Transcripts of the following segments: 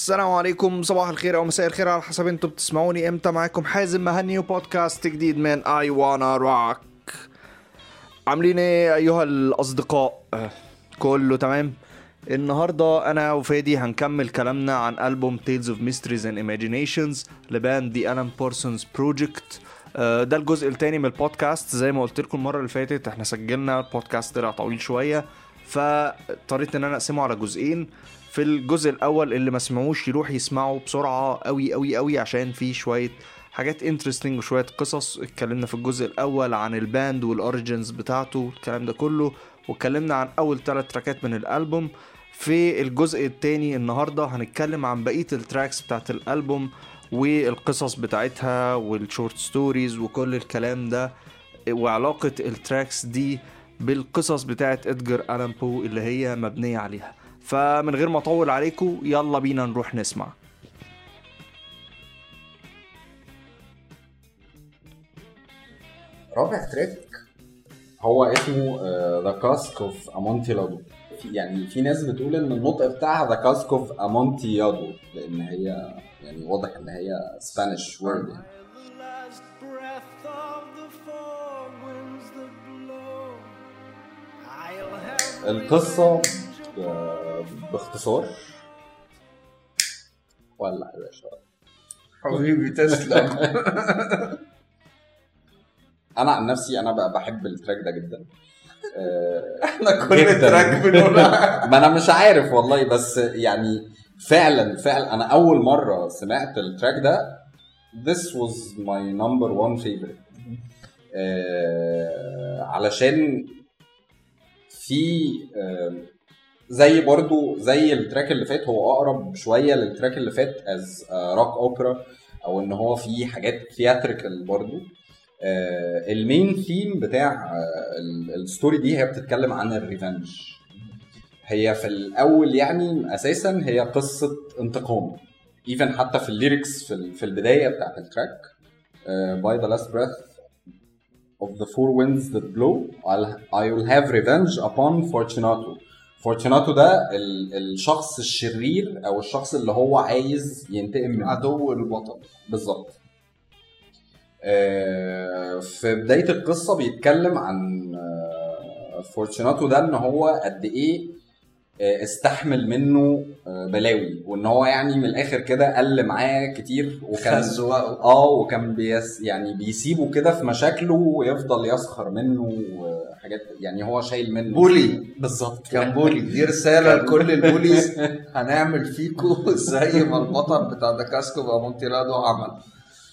السلام عليكم صباح الخير أو مساء الخير على حسب أنتوا بتسمعوني. إمتى معاكم حازم مهني وبودكاست جديد من اي وأنا روك عاملين إيه أيها الأصدقاء؟ كله تمام؟ النهارده أنا وفادي هنكمل كلامنا عن ألبوم Tales of Mysteries and Imaginations لباند Alan Parsons Project. آه، ده الجزء الثاني من البودكاست. زي ما قلت لكم المرة اللي فاتت إحنا سجلنا البودكاست طلع طويل شوية فاضطريت إن أنا أقسمه على جزئين. في الجزء الأول اللي ما سمعوش يروح يسمعوا بسرعة قوي قوي قوي عشان في شوية حاجات interesting وشوية قصص. اتكلمنا في الجزء الأول عن ال band وال origins بتاعته الكلام ده كله واتكلمنا عن أول ثلاث تراكات من الألبوم. في الجزء الثاني النهارده هنتكلم عن بقية ال tracks بتاعت الألبوم والقصص بتاعتها وال short stories وكل الكلام ده وعلاقة ال tracks دي بالقصص بتاعت ادجار الان بو اللي هي مبنية عليها. فمن غير ما اطول عليكم يلا بينا نروح نسمع. رابع track هو اسمه The Cask of Amontillado يعني في ناس بتقول إن النطق بتاعها The Cask of Amontillado لأن هي يعني واضح إن هي سبانيش وورد يعني. last باختصار. ولع يا باشا. حبيبي تسلم. أنا عن نفسي أنا بقى بحب التراك ده جدا. آه، إحنا كل جداً. تراك بنقولها ما أنا مش عارف والله بس يعني فعلا فعلا أنا أول مرة سمعت ال track ده. This was my number one favorite. آه علشان في آه زي برضو زي ال track اللي فات هو أقرب شوية لل track اللي فات as rock opera أو إن هو في حاجات theatrical برضو. آه ال main theme بتاع آه ال- story دي هي بتتكلم عن ال revenge هي في الأول يعني أساسا هي قصة انتقام. even حتى في ال lyrics في, ال- في البداية بتاعت ال track by the last breath of the four winds that blow I'll, I will have revenge upon Fortunato. فورتوناتو ده ال- الشخص الشرير أو الشخص اللي هو عايز ينتقم من عدو البطل بالظبط. آه، في بداية القصة بيتكلم عن آه، فورتوناتو ده ان هو قد إيه آه، استحمل منه بلاوي وان هو يعني من الآخر كده قل معاه كتير وكان آه وكان بيس يعني بيسيبه كده في مشاكله ويفضل يسخر منه وحاجات يعني هو شايل منه. bully. بالظبط. كان bully. دي رسالة لكل ال bullies. هنعمل فيكو زي ما البطل بتاع The Cask of Amontillado عمل.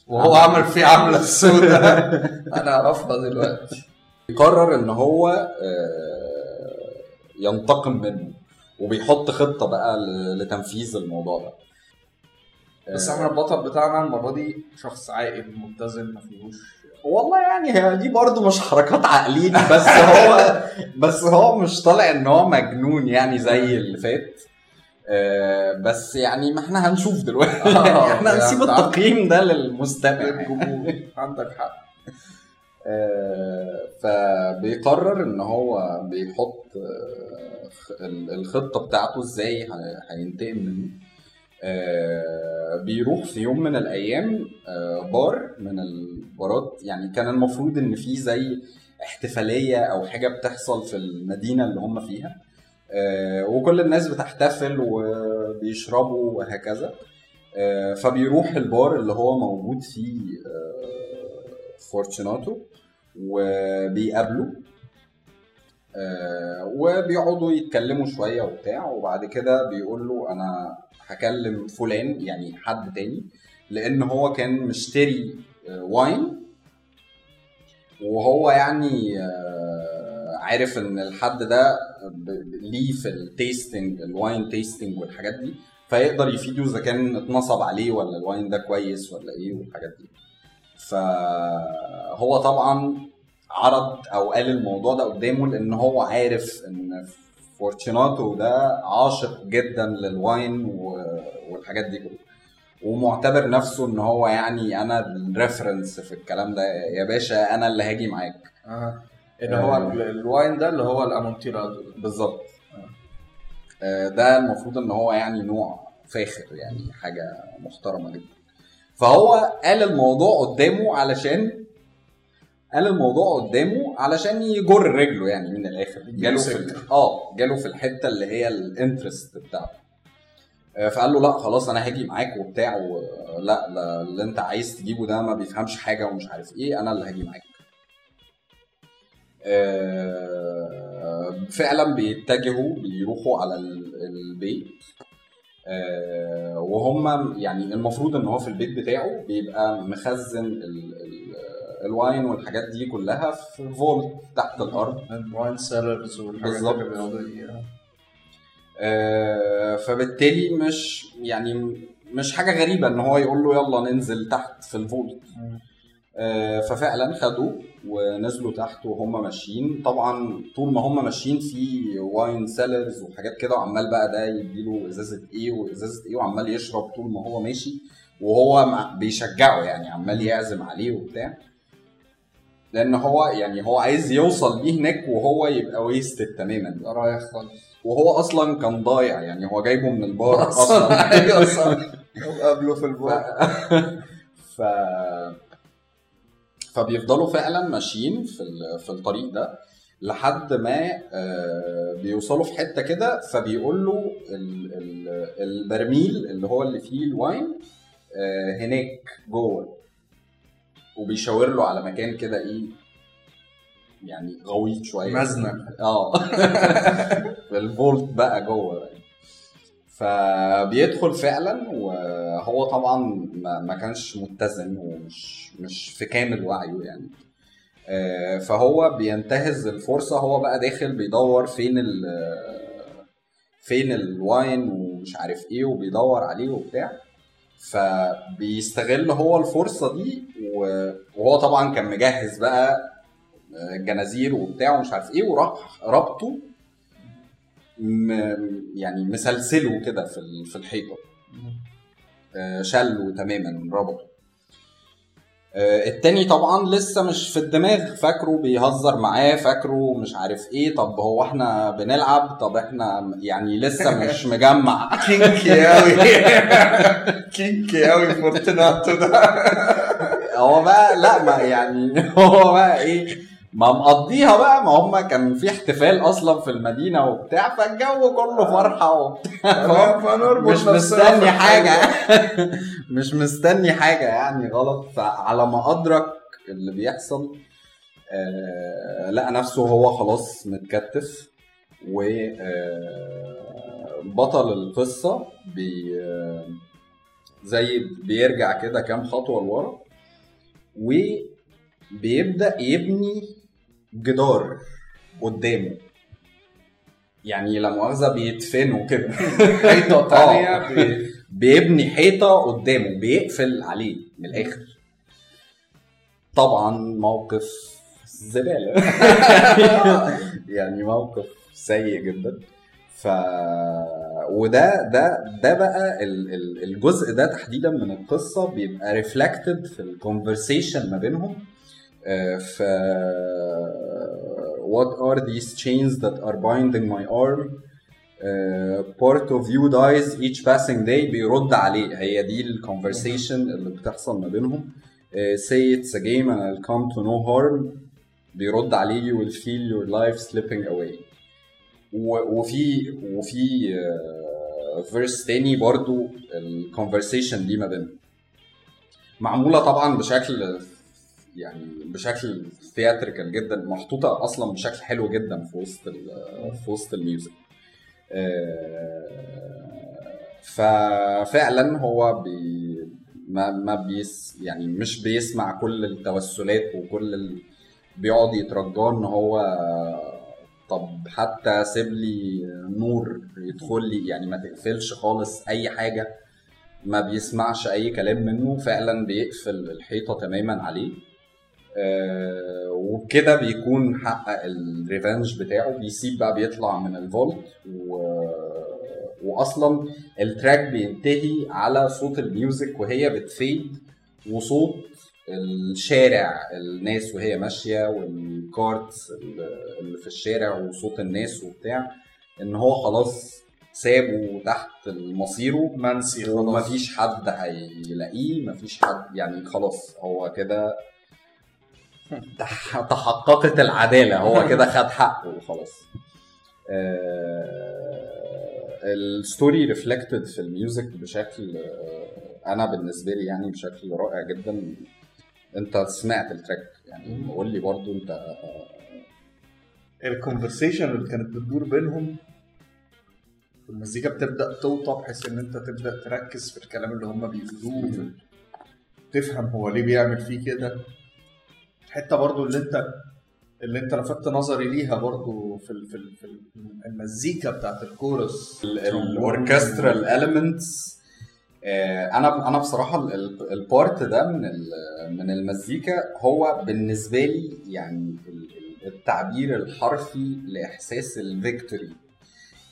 وهو عمل. فيه عمله السوداء أنا اعرفها دلوقتي. قرر إن هو آه، ينتقم منه. وبيحط خطة بقى لتنفيذ الموضوع ده. بس إحنا البطل بتاعنا المرة دي شخص عاقل متزن ما فيهوش والله يعني هي دي برضو مش حركات عقلين بس هو بس هو مش طالع إن هو مجنون يعني زي اللي فات. آه، بس يعني ما إحنا هنشوف دلوقتي. آه، إحنا يعني هنسيب. التقييم ده للمستمع. الجمهور. عندك حق. آه، فبيقرر إن هو بيحط آه، الخطة بتاعته إزاي هينتقم منه. بيروح في يوم من الأيام آه، بار من البارات. يعني كان المفروض إن في زي احتفالية أو حاجة بتحصل في المدينة اللي هم فيها. آه، وكل الناس بتحتفل وبيشربوا وهكذا. آه، فبيروح البار اللي هو موجود فيه آه، فورتشناتو وبيقابله آه، وبيقعدوا يتكلموا شوية وبتاع. وبعد كده بيقول له أنا هكلم فلان يعني حد تاني لأن هو كان مشتري آه، wine وهو يعني آه، عارف إن الحد ده ليه في ال tasting ال wine tasting والحاجات دي فيقدر يفيده إذا كان اتنصب عليه ولا ال wine ده كويس ولا إيه والحاجات دي. فهو طبعا عرض أو قال الموضوع ده قدامه لأن هو عارف إن فورتشيناتو ده عاشق جدا لل wine والحاجات دي كلها. ومعتبر نفسه إن هو يعني أنا ال reference في الكلام ده. يا باشا أنا اللي هاجي معاك. آه اللي هو ال- wine ده اللي هو ال Amontillado بالظبط. آه، ده المفروض إن هو يعني نوع فاخر يعني حاجة محترمة جدا. فهو قال الموضوع قدامه علشان قال الموضوع قدامه علشان يجر رجله يعني من الآخر. جاله في آه جاله في الحتة اللي هي الانترست بتاعته. آه، فقال له لا خلاص أنا هاجي معاك وبتاع لا اللي أنت عايز تجيبه ده ما بيفهمش حاجة ومش عارف إيه أنا اللي هاجي معاك. آه، فعلا بيتجهوا بيروحوا على ال- البيت. آه، وهم يعني المفروض إن هو في البيت بتاعه بيبقى مخزن ال- wine والحاجات دي كلها في vault تحت الأرض. ال wine cellars والحاجات. اللي بيقعدوا آه، فبالتالي مش يعني مش حاجة غريبة إن هو يقول له يلا ننزل تحت في ال vault. آه، ففعلا خدوه ونزلوا تحت وهم ماشيين. طبعا طول ما هم ماشيين في wine cellars وحاجات كده وعمال بقى ده يديله إزازة إيه وإزازة إيه وعمال يشرب طول ما هو ماشي وهو بيشجعه يعني عمال يعزم عليه وبتاع. لأن هو يعني هو عايز يوصل بيه هناك وهو يبقى wasted تماما. رايح خالص. وهو أصلا كان ضايع يعني هو جايبه من البار أصلا. أصلا صح. قابله في البار. ف فبيفضلوا فعلا ماشيين في في الطريق ده لحد ما آه، بيوصلوا في حتة كده فبيقول له ال- ال- البرميل اللي هو اللي فيه الواين آه، هناك جوه. وبيشاور له على مكان كده إيه يعني غويط شوية. مزنق آه. الفولت بقى جوه يعني. فبيدخل فعلا وهو طبعا ما ما كانش متزن ومش مش في كامل وعيه يعني. آه، فهو بينتهز الفرصة هو بقى داخل بيدور فين ال فين الواين ومش عارف إيه وبيدور عليه وبتاع. فبيستغل هو الفرصة دي وهو طبعا كان مجهز بقى جنازير وبتاع ومش عارف إيه وراح ربطه يعني مسلسله كده في في الحيطة. آه، شله تماما ربطه. التاني طبعا لسه مش في الدماغ. فاكره بيهزر معاه فاكره مش عارف إيه. طب هو إحنا بنلعب؟ طب إحنا يعني لسه مش مجمع. kinky قوي kinky قوي فورتناتو ده. هو بقى لا ما يعني هو بقى إيه ما مقضيها بقى ما هم كان في احتفال أصلا في المدينة وبتاع فالجو كله فرحة وبتاع مش مستني حاجة. مش مستني حاجة يعني غلط. فعلى ما أدرك اللي بيحصل آه لقى نفسه هو خلاص متكتف و آه، بطل القصة بي آه، زي بيرجع كده كام خطوة لورا وبيبدأ يبني جدار قدامه. يعني لا مؤاخذة بيدفنوا كده. حيطة تانية. آه. بيبني حيطة قدامه بيقفل عليه من الآخر. طبعا موقف زبالة. يعني موقف سيء جدا. ف وده ده ده بقى ال- ال- الجزء ده تحديدا من القصة بيبقى reflected في ال conversation ما بينهم. ف what are these chains that are binding my arm uh, part of you dies each passing day بيرد عليه هي دي ال conversation اللي بتحصل ما بينهم uh, say it's a game and I'll come to no harm بيرد عليه you will feel your life slipping away وفي وفي verse تاني برضو ال conversation دي ما بينهم معموله طبعا بشكل يعني بشكل theatrical جدا محطوطة أصلا بشكل حلو جدا في وسط في وسط ال music. آه، ففعلا هو بي ما ما بيس يعني مش بيسمع كل التوسلات وكل ال... بيقعد يترجاه إن هو طب حتى سيب لي نور يدخل لي يعني ما تقفلش خالص أي حاجة ما بيسمعش أي كلام منه فعلا بيقفل الحيطة تماما عليه. وبكده بيكون حقق ال revenge بتاعه. بيسيب بقى بيطلع من ال vault و... واصلا ال track بينتهي على صوت ال music وهي بت fade وصوت الشارع الناس وهي ماشية وال carts اللي في الشارع وصوت الناس وبتاع إن هو خلاص سابه تحت مصيره منسي ومفيش حد هيلاقيه مفيش حد يعني خلاص هو كده تحققت العدالة هو كده خد حقه وخلاص. آه، ال story reflected في ال music بشكل آه، أنا بالنسبة لي يعني بشكل رائع جدا. أنت سمعت ال track يعني قول لي برضو أنت. ال conversation اللي كانت بتدور بينهم المزيكا بتبدأ توطى بحيث إن أنت تبدأ تركز في الكلام اللي هم بيقولوه تفهم هو ليه بيعمل فيه كده. الحته برضو اللي انت اللي انت لفتت نظري ليها برضو في ال في, ال في المزيكا بتاعت الكورس. ال orchestral elements أنا أنا بصراحة ال- ال- ال part ده من من المزيكا هو بالنسبة لي يعني ال- ال- التعبير الحرفي لإحساس ال victory.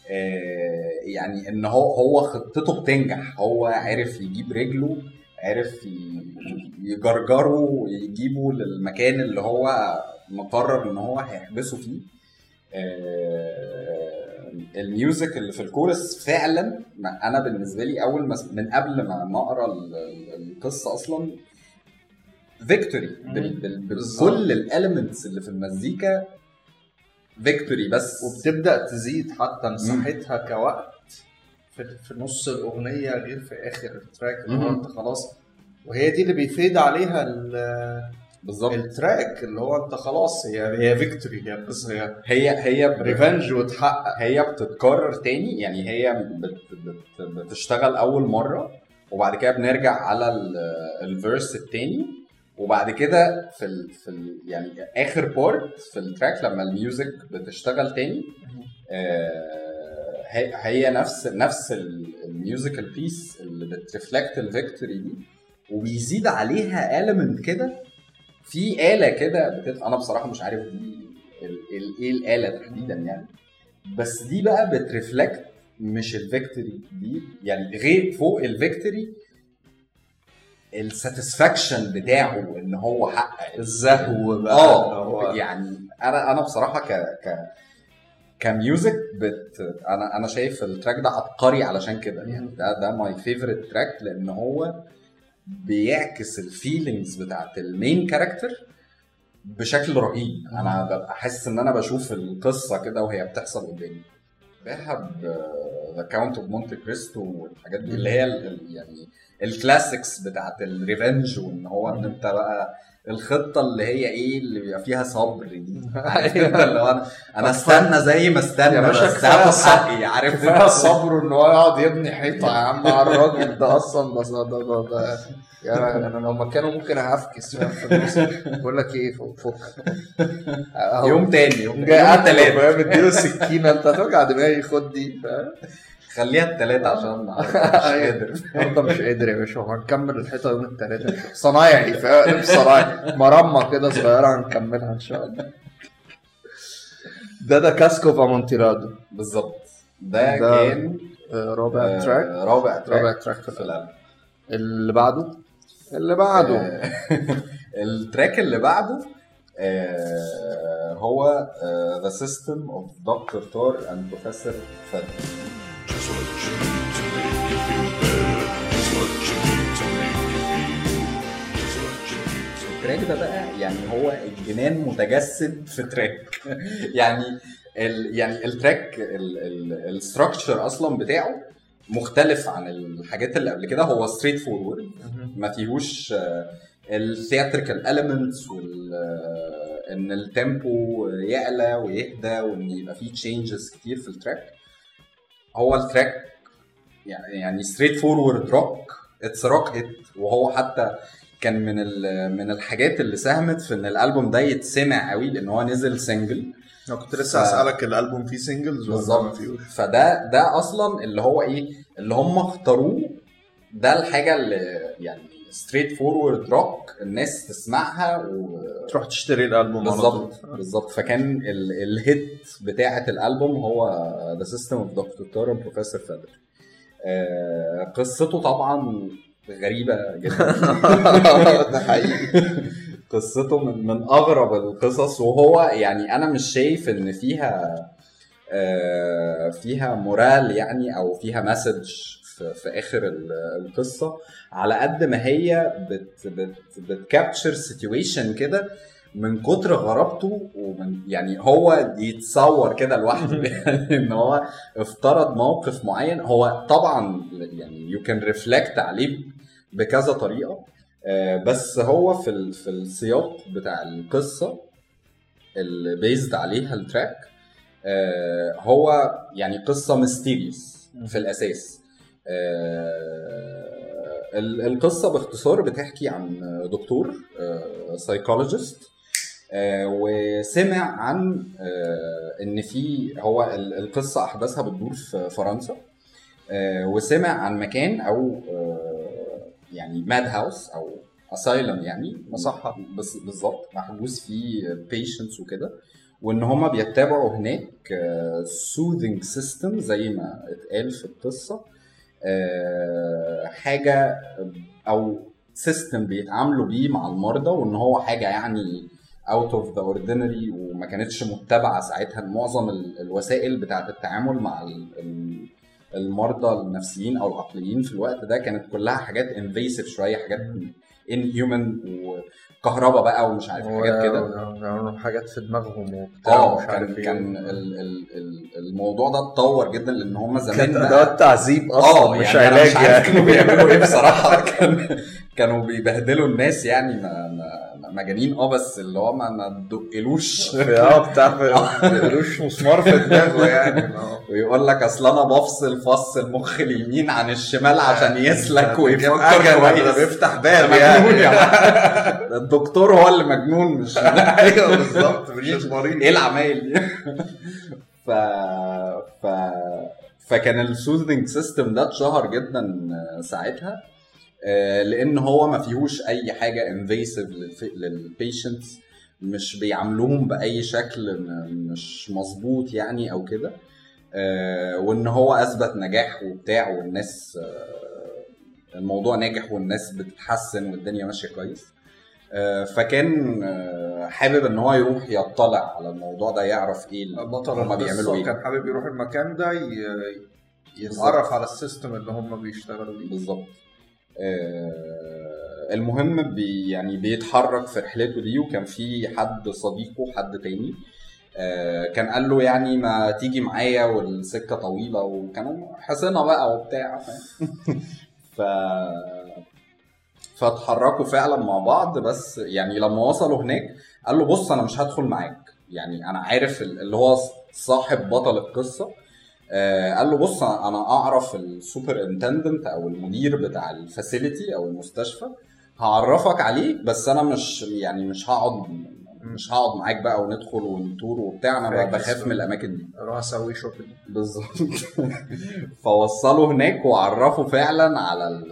آه، يعني إن هو هو خطته بتنجح. هو عرف يجيب رجله عرف يجرجره ويجيبه للمكان اللي هو مقرر إن هو هيحبسه فيه. آه، ال music اللي في الكورس فعلا أنا بالنسبة لي أول ما من قبل ما أقرأ ال- ال- القصة أصلا victory. بكل ال elements اللي في المزيكا victory بس. وبتبدأ تزيد حتى مساحتها كوقت. في, في نص الأغنية غير في آخر ال track اللي هو. أنت خلاص. وهي دي اللي بي fade عليها ال- بالظبط. ال track اللي هو أنت خلاص هي هي victory هي قصة هي هي هي revenge وتحقق. هي بتتكرر تاني يعني هي بت بت بتشتغل أول مرة وبعد كده بنرجع على ال- verse التاني. وبعد كده في ال في ال يعني آخر part في ال track لما ال music بتشتغل تاني آه، هي هي نفس نفس ال musical piece اللي بت reflect ال victory دي وبيزيد عليها element كده. في آلة كده بتت... أنا بصراحة مش عارف دي ال- ال- إيه الآلة تحديدا يعني. بس دي بقى بت reflect مش ال victory دي يعني غير فوق ال victory ال satisfaction بتاعه إن هو حقق الزهو بقى. آه يعني أنا أنا بصراحة ك ك ك music بت أنا أنا شايف ال track ده عبقري علشان كده يعني. ده ده my favorite track لأن هو بيعكس ال feelings بتاعت ال main character بشكل رهيب. أنا ببقى حاسس إن أنا بشوف القصة كده وهي بتحصل قدامي. بحب The Count of Monte Cristo والحاجات دي اللي هي يعني ال classics بتاعت ال revenge وإن هو إن أنت بقى الخطة اللي هي إيه اللي بيبقى فيها صبر دي. عارف أنت اللي هو أنا أنا استنى زي ما استنى يا باشا بس هاخد الصبر. حقي عارف كفاية أنت؟ صبره إن هو يقعد يبني حيطة يا عم على الراجل ده أصلا ده ده ده, ده يعني أنا لو مكانه ممكن هفكس بقول لك إيه فك. يوم تاني يوم جاي قتله التلات فاهم اديله سكينه أنت هتوجع دماغي خد دي فاهم؟ خليها التلاتة عشان مش قادر. النهارده مش قادر يا باشا وهنكمل الحيطة يوم الثلاثاء صنايعي فاهم؟ صنايعي. مرمى كده صغيرة هنكملها إن شاء الله. ده ده Cask of Amontillado بالظبط. ده, ده كان آه، رابع آه، track. رابع track رابع track في الألبوم اللي بعده؟ اللي بعده. آه، ال track اللي بعده آه، هو آه، The System of Dr. Tarr and Professor ال track ده بقى يعني هو الجنان متجسد في track. يعني ال يعني ال track ال structure أصلا بتاعه مختلف عن الحاجات اللي قبل كده. هو straightforward ما فيهوش ال theatrical elements وال آه، إن ال tempo يعلى ويهدى وإن يبقى فيه changes كتير في ال track. هو ال track يعني يعني straightforward rock it's rock hit وهو حتى كان من ال- من الحاجات اللي ساهمت في إن الألبوم ده يتسمع قوي لأن هو نزل single أنا كنت لسه هسألك الألبوم فيه ما بالظبط فده ده أصلا اللي هو إيه اللي هم اختاروه ده الحاجة اللي يعني straightforward rock الناس تسمعها و... تروح تشتري الألبوم. بالظبط بالظبط. فكان ال- ال hit بتاعة الألبوم هو The System of Doctor Tarr Professor Fether قصته طبعا غريبة جدا. ده حقيقي. قصته من من أغرب القصص وهو يعني أنا مش شايف إن فيها آه، فيها moral يعني أو فيها message في, آخر ال- القصة على قد ما هي بت بت بت capture situation كده من كتر غرابته ومن يعني هو يتصور كده لوحده. يعني إن هو افترض موقف معين هو طبعا يعني you can reflect عليه بكذا طريقة. آه، بس هو في في السياق بتاع القصة اللي based عليها ال track آه، هو يعني قصة mysterious في الأساس. آه، ال- القصة باختصار بتحكي عن دكتور psychologist وسمع عن آه، إن في هو ال- القصة أحداثها بتدور في فرنسا آه، وسمع عن مكان أو آه، يعني madhouse أو asylum يعني مصحة. بس بالظبط محجوز فيه patients وكده وإن هما بيتبعوا هناك soothing system زي ما اتقال في القصة آه، حاجة أو system بيتعاملوا بيه مع المرضى وإن هو حاجة يعني out of the ordinary وما كانتش متبعة ساعتها معظم ال- الوسائل بتاعة التعامل مع ال- ال- المرضى النفسيين أو العقليين في الوقت ده كانت كلها حاجات invasive شوية حاجات ان هيومن وكهرباء بقى ومش عارف حاجات كده. ويعملوا حاجات في دماغهم وبتاع آه عارف كان إيه. كان ال- ال- ال- الموضوع ده اتطور جدا لأن هم زمان كانت بقى- ادوات تعذيب آه أصلا مش يعني علاج مش عارف كانوا يعني بيعملوا إيه بصراحة. كان كانوا بيبهدلوا الناس يعني ما ما مجانين. آه بس اللي هو ما تدقلوش آه بتاع ما بيقولوش مسمار في دماغه يعني. آه. ويقول لك أصل أنا بفصل فص المخ اليمين عن الشمال عشان يسلك ويفكر كويس بيفتح باب يعني. الدكتور هو اللي مجنون مش أيوه بالظبط. مش مريض إيه العمايل دي؟ ف ف فكان ال soothing system ده اتشهر جدا ساعتها. آه، لأن هو ما فيهوش أي حاجة invasive لل patients مش بيعاملوهم بأي شكل مش مظبوط يعني أو كده. آه، وإن هو أثبت نجاح وبتاع والناس آه، الموضوع ناجح والناس بتتحسن والدنيا ماشية كويس. آه، فكان آه، حابب إن هو يروح يطلع على الموضوع ده يعرف إيه اللي بطل هما بيعملوا إيه. كان حابب يروح المكان ده يتعرف على ال system اللي هم بيشتغلوا بيه. بالظبط. آه، المهم بي يعني بيتحرك في رحلته دي وكان في حد صديقه حد تاني آه، كان قال له يعني ما تيجي معايا والسكة طويلة وكانوا حصنه بقى وبتاع؟ ف فاتحركوا فعلا مع بعض بس يعني لما وصلوا هناك قال له بص أنا مش هدخل معاك يعني أنا عارف ال- اللي هو صاحب بطل القصة آه، قال له بص أنا أعرف ال superintendent أو المدير بتاع ال facility أو المستشفى هعرفك عليه بس أنا مش يعني مش هقعد مش هقعد معاك بقى وندخل ونتور وبتاع أنا. بخاف من الأماكن دي. أروح أسوي shopping بالظبط. فوصلوا هناك وعرفوا فعلا على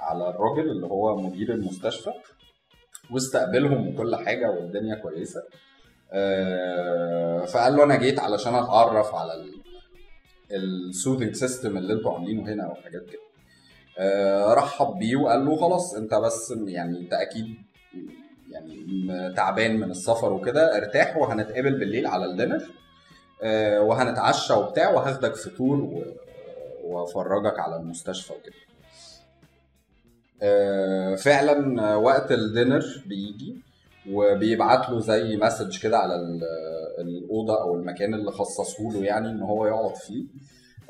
على الراجل اللي هو مدير المستشفى واستقبلهم وكل حاجة والدنيا كويسة. آه، فقال له أنا جيت علشان أتعرف على ال soothing system اللي أنتوا عاملينه هنا وحاجات كده. آه، رحب بيه وقال له خلاص انت بس يعني انت أكيد يعني تعبان من السفر وكده ارتاح وهنتقابل بالليل على ال dinner آه، وهنتعشى وبتاع وهاخدك و- وافرجك على المستشفى وكده. آه، فعلا وقت الدينر بيجي وبيبعت له زي مسج كده على ال- الأوضة أو المكان اللي خصصه له يعني إن هو يقعد فيه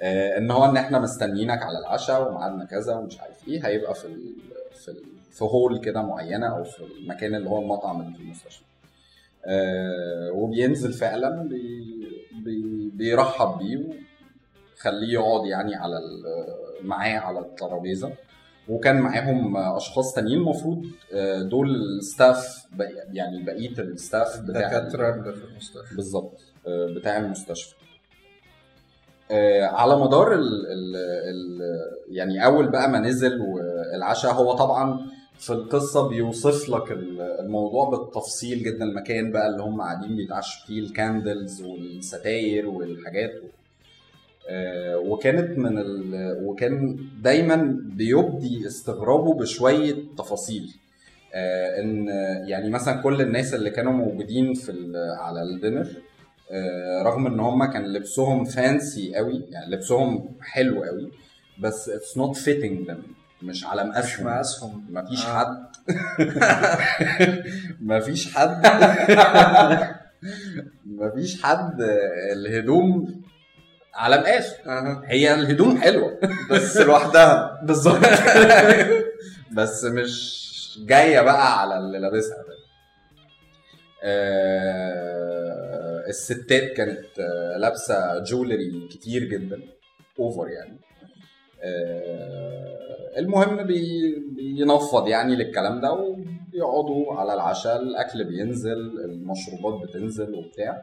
آه، إن هو إن إحنا مستنيينك على العشاء وميعادنا كذا ومش عارف إيه هيبقى في ال في ال في هول كده معينة أو في المكان اللي هو المطعم اللي في المستشفى. آه، وبينزل فعلا بي بي بيرحب بيه وخليه يقعد يعني على معاه على الترابيزة. وكان معاهم أشخاص تانيين المفروض آه، دول ال staff يعني بقية ال staff بتاع دكاترة في المستشفى. بالظبط آه، بتاع المستشفى. آه، على مدار ال ال ال يعني أول بقى ما نزل والعشاء هو طبعا في القصة بيوصف لك ال- الموضوع بالتفصيل جدا المكان بقى اللي هم قاعدين بيتعشوا فيه ال candles والستاير والحاجات وكانت من ال... وكان دايما بيبدي استغرابه بشوية تفاصيل. آه، إن يعني مثلا كل الناس اللي كانوا موجودين في ال... على ال dinner آه، رغم إن هم كان لبسهم fancy قوي يعني لبسهم حلو قوي بس it's not fitting them مش على مقاسهم. مقاسهم. مفيش آه. حد. مفيش حد. مفيش حد الهدوم على مقاسه. هي الهدوم حلوة. بس لوحدها. بالظبط. بس مش جاية بقى على اللي لابسها ده. آه، الستات كانت لابسة jewelry كتير جدا. over يعني. آه، المهم بي- بينفض يعني للكلام ده وبيقعدوا على العشاء. الأكل بينزل المشروبات بتنزل وبتاع.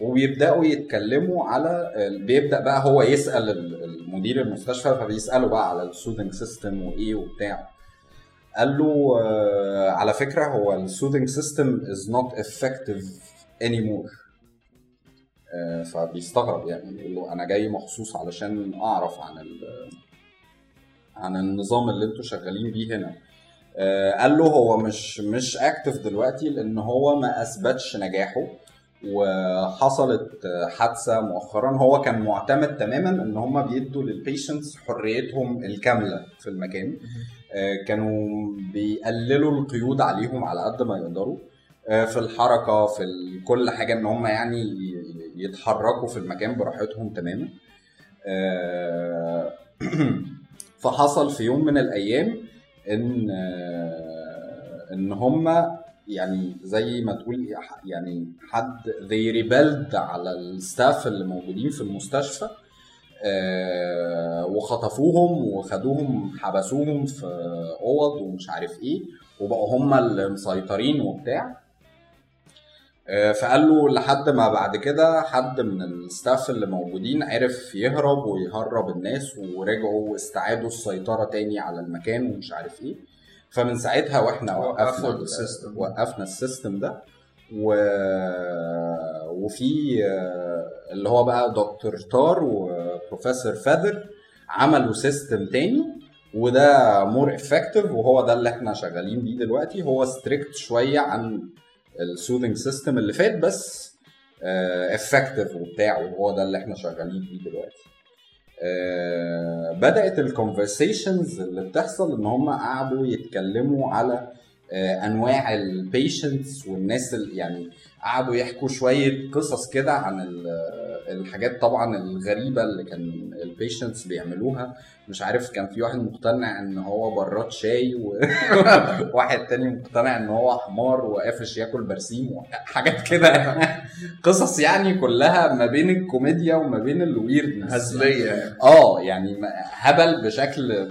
وبيبدأوا يتكلموا على بيبدأ بقى هو يسأل ال- المدير المستشفى فبيساله بقى على ال soothing system وإيه وبتاع. قال له آه، على فكرة هو ال soothing system is not effective anymore فبيستغرب يعني يقول له أنا جاي مخصوص علشان أعرف عن عن النظام اللي أنتوا شغالين بيه هنا. آه، قال له هو مش مش active دلوقتي لأن هو ما أثبتش نجاحه. وحصلت حادثة مؤخرا. هو كان معتمد تماما إن هم بيدوا لل patients حريتهم الكاملة في المكان. آه، كانوا بيقللوا القيود عليهم على قد ما يقدروا. آه، في الحركة في كل حاجة إن هم يعني يتحركوا في المكان براحتهم تماما. آه، فحصل في يوم من الأيام إن آه، إن هم يعني زي ما تقول يعني حد they rebelled على الستاف اللي موجودين في المستشفى آه، وخطفوهم وخدوهم حبسوهم في أوض ومش عارف إيه وبقوا هم اللي مسيطرين وبتاع. آه، فقال له لحد ما بعد كده حد من ال staff اللي موجودين عرف يهرب ويهرب الناس ورجعوا واستعادوا السيطرة تاني على المكان ومش عارف إيه. فمن ساعتها وإحنا وقفنا وقفنا ال- ال system. وقفنا ال system ده. و... وفي آه، اللي هو بقى دكتور Tarr وبروفيسور Fether عملوا system تاني وده more effective وهو ده اللي إحنا شغالين بيه دلوقتي. هو strict شوية عن ال soothing system اللي فات بس effective وبتاع وهو ده اللي إحنا شغالين بيه دلوقتي. آه، بدأت ال conversations اللي بتحصل إن هم قعدوا يتكلموا على آه، أنواع ال patients والناس يعني قعدوا يحكوا شوية قصص كده عن ال- الحاجات طبعا الغريبة اللي كان ال patients بيعملوها. مش عارف كان في واحد مقتنع إن هو براد شاي وواحد تاني مقتنع إن هو حمار وقافش ياكل برسيم وحاجات كده. قصص يعني كلها ما بين الكوميديا وما بين ال weirdness هزلية يعني. آه يعني هبل بشكل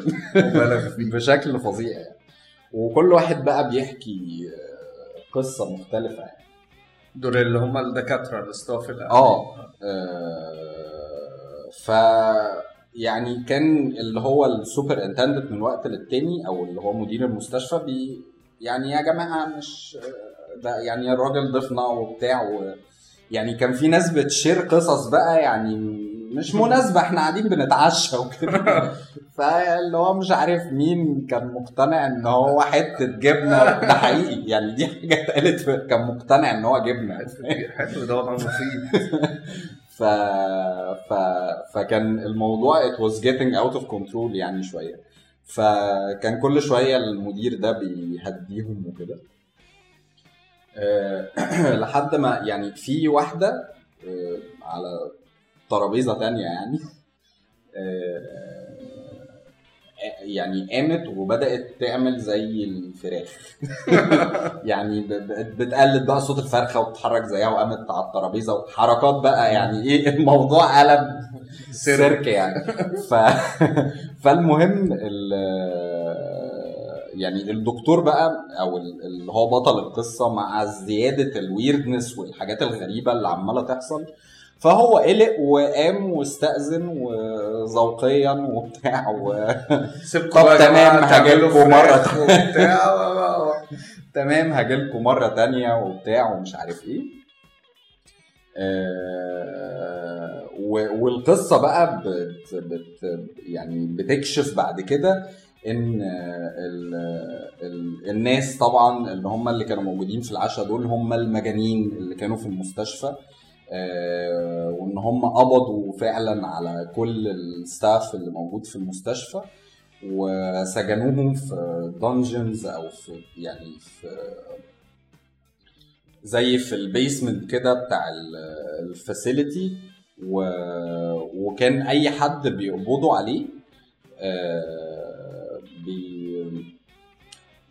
بشكل فظيع يعني. وكل واحد بقى بيحكي آه، قصة مختلفة يعني. دول اللي هم الدكاترة ال staff الأمني. آه آه، ف يعني كان اللي هو ال superintendent من وقت للتاني أو اللي هو مدير المستشفى بي يعني يا جماعة مش ده يعني الراجل ضيفنا وبتاع يعني كان في ناس بت share قصص بقى يعني مش مناسبة إحنا قاعدين بنتعشى وكده. فاللي هو مش عارف مين كان مقتنع إن هو حتة جبنة. ده حقيقي يعني دي حاجة اتقالت كان مقتنع إن هو جبنة. حلو ده والله مفيد ف... ف... فكان الموضوع it was getting out of control يعني شوية. فكان كل شوية المدير ده بيهديهم وكده. أه، لحد ما يعني في واحدة أه، على ترابيزة تانية يعني. أه، يعني قامت وبدأت تعمل زي الفراخ. يعني بتقلد بقى صوت الفرخة وتتحرك زيها وقامت على الترابيزة وحركات بقى يعني إيه الموضوع قلب سيرك يعني. ف... فالمهم ال... يعني الدكتور بقى أو ال- اللي هو بطل القصة مع زيادة الويردنس والحاجات الغريبة اللي عمالة تحصل. فهو قلق وقام واستأذن وذوقيا وبتاع و... طب تمام، هجيلكوا مرة وبتاع. تمام هجيلكوا مرة تانية وبتاع ومش عارف إيه. آه، و- والقصة بقى بت بت يعني بتكشف بعد كده إن ال ال الناس طبعا اللي هم اللي كانوا موجودين في العشاء دول هم المجانين اللي كانوا في المستشفى. وإن هم قبضوا فعلا على كل الستاف اللي موجود في المستشفى وسجنوهم في dungeons أو في يعني في زي في ال basement كده بتاع ال facility وكان أي حد بيقبضوا عليه آه، بي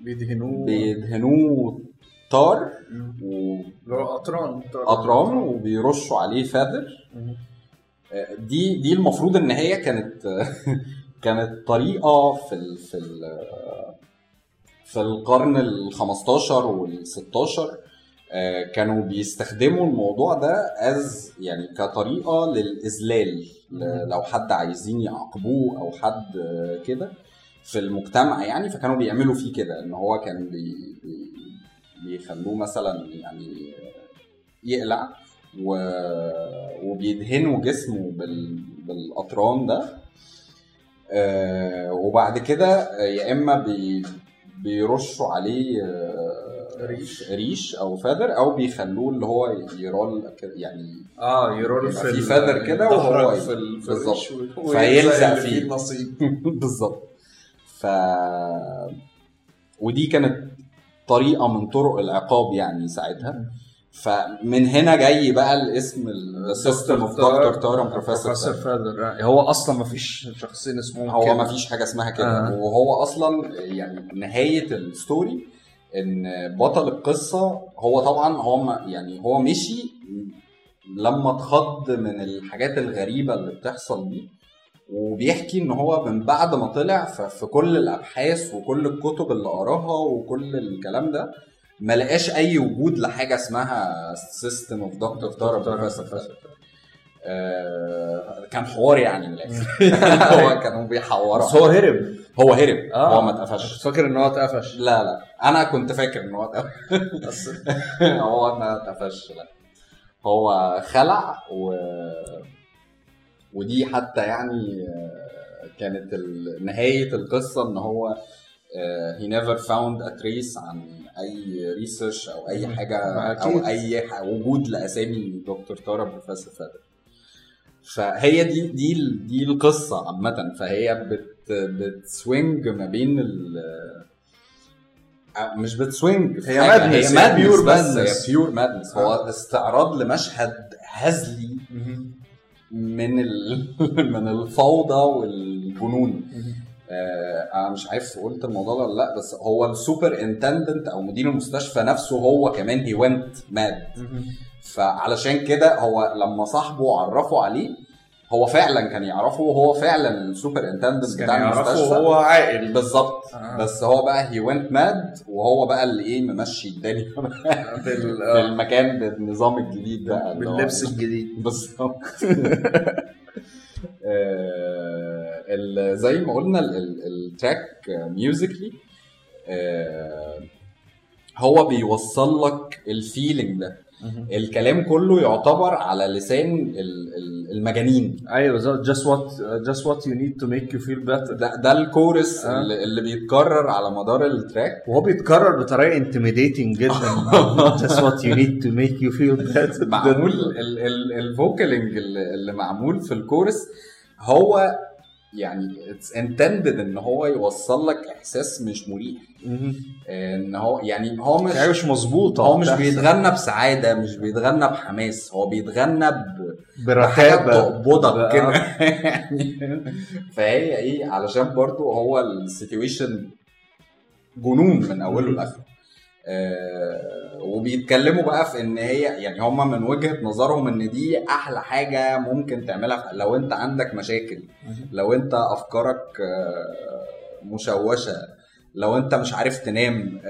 بيدهنوه. بيدهنوه tar هو قطران واطران وبيرشوا عليه feather آه، دي دي المفروض إن هي كانت كانت طريقة في ال في ال في القرن ال 15 وال 16 آه، كانوا بيستخدموا الموضوع ده از يعني كطريقة للإذلال. لو حد عايزين يعاقبوه أو حد كده في المجتمع يعني فكانوا بيعملوا فيه كده إن هو كان بي- بيخلوه مثلا يعني يقلع و... وبيدهنوا جسمه بال... بالاطران ده آه وبعد كده يا إما بي... بيرشوا عليه آه، ريش. ريش أو فاذر أو بيخلوه اللي هو يرول يعني آه يرول في في فاذر كده وهو في ال- بالظبط. فيلزق فيه. النصيب بالظبط ف ودي كانت طريقة من طرق العقاب يعني ساعتها. فمن هنا جاي بقى الاسم ال system of Doctor Tarr and Professor Fether هو أصلا ما فيش شخصين اسمهم هو. ما فيش حاجة اسمها كده. آه. وهو أصلا يعني نهاية ال story إن بطل القصة هو طبعا هو يعني هو مشي لما اتخض من الحاجات الغريبة اللي بتحصل دي. وبيحكي إن هو من بعد ما طلع في كل الأبحاث وكل الكتب اللي قراها وكل الكلام ده ما لقاش أي وجود لحاجة اسمها system of Doctor Professor آه، كان حوار يعني من الآخر. هو كانوا بيحوروا. بس هو هرب. هو هرب. آه. هو ما اتقفش. فاكر إن هو اتقفش. لا لا. أنا كنت فاكر إن هو اتقفش. هو ما اتقفش. لا. هو خلع و ودي حتى يعني آه، كانت نهاية القصة إن هو he never found a trace عن أي research أو أي حاجة. أو أي وجود لأسامي Doctor Tarr and Professor Fether فهي دي دي دي القصة عامة فهي بت بت swing ما بين ال آه، مش بت swing هي madness، هي هي madness pure بس هي. pure madness هو آه. استعراض لمشهد هزلي من ال... من الفوضى والجنون. آه أنا مش عارف قلت الموضوع ده ولا لأ بس هو ال superintendent أو مدير المستشفى نفسه هو كمان he went mad فعلشان كده هو لما صاحبه عرفه عليه هو فعلا كان يعرفه وهو فعلا ال superintendent كان بتاع يعرفه المستشفى. وهو عاقل. بالظبط. آه. بس هو بقى he went mad وهو بقى اللي إيه ممشي الدنيا. بال... في المكان بالنظام الجديد هو- باللبس الجديد. بالظبط. آه، زي ما قلنا ال- ال- ال track musically هو بيوصل لك ال feeling ده. الكلام كله يعتبر على لسان ال- ال- المجانين. أيوه بالظبط. Just what just what you need to make you feel better. ده, ده الكورس آه. اللي, بيتكرر على مدار التراك وهو بيتكرر بطريقة intimidating جدا. Just what you need to make you feel better. معمول ال- ال- ال vocaling اللي معمول في الكورس هو يعني it's intended إن هو يوصل لك إحساس مش مريح. إن هو يعني هو مش مش مظبوطه هو مش. بيتغنى بسعادة مش بيتغنى بحماس هو بيتغنى ب... برتابة بتقبضك آه. كده يعني فهي إيه علشان برضو هو ال situation جنون من أوله لآخره آه وبيتكلموا بقى في إن هي يعني هم من وجهة نظرهم إن دي أحلى حاجة ممكن تعملها لو أنت عندك مشاكل لو أنت أفكارك آه، مشوشة لو أنت مش عارف تنام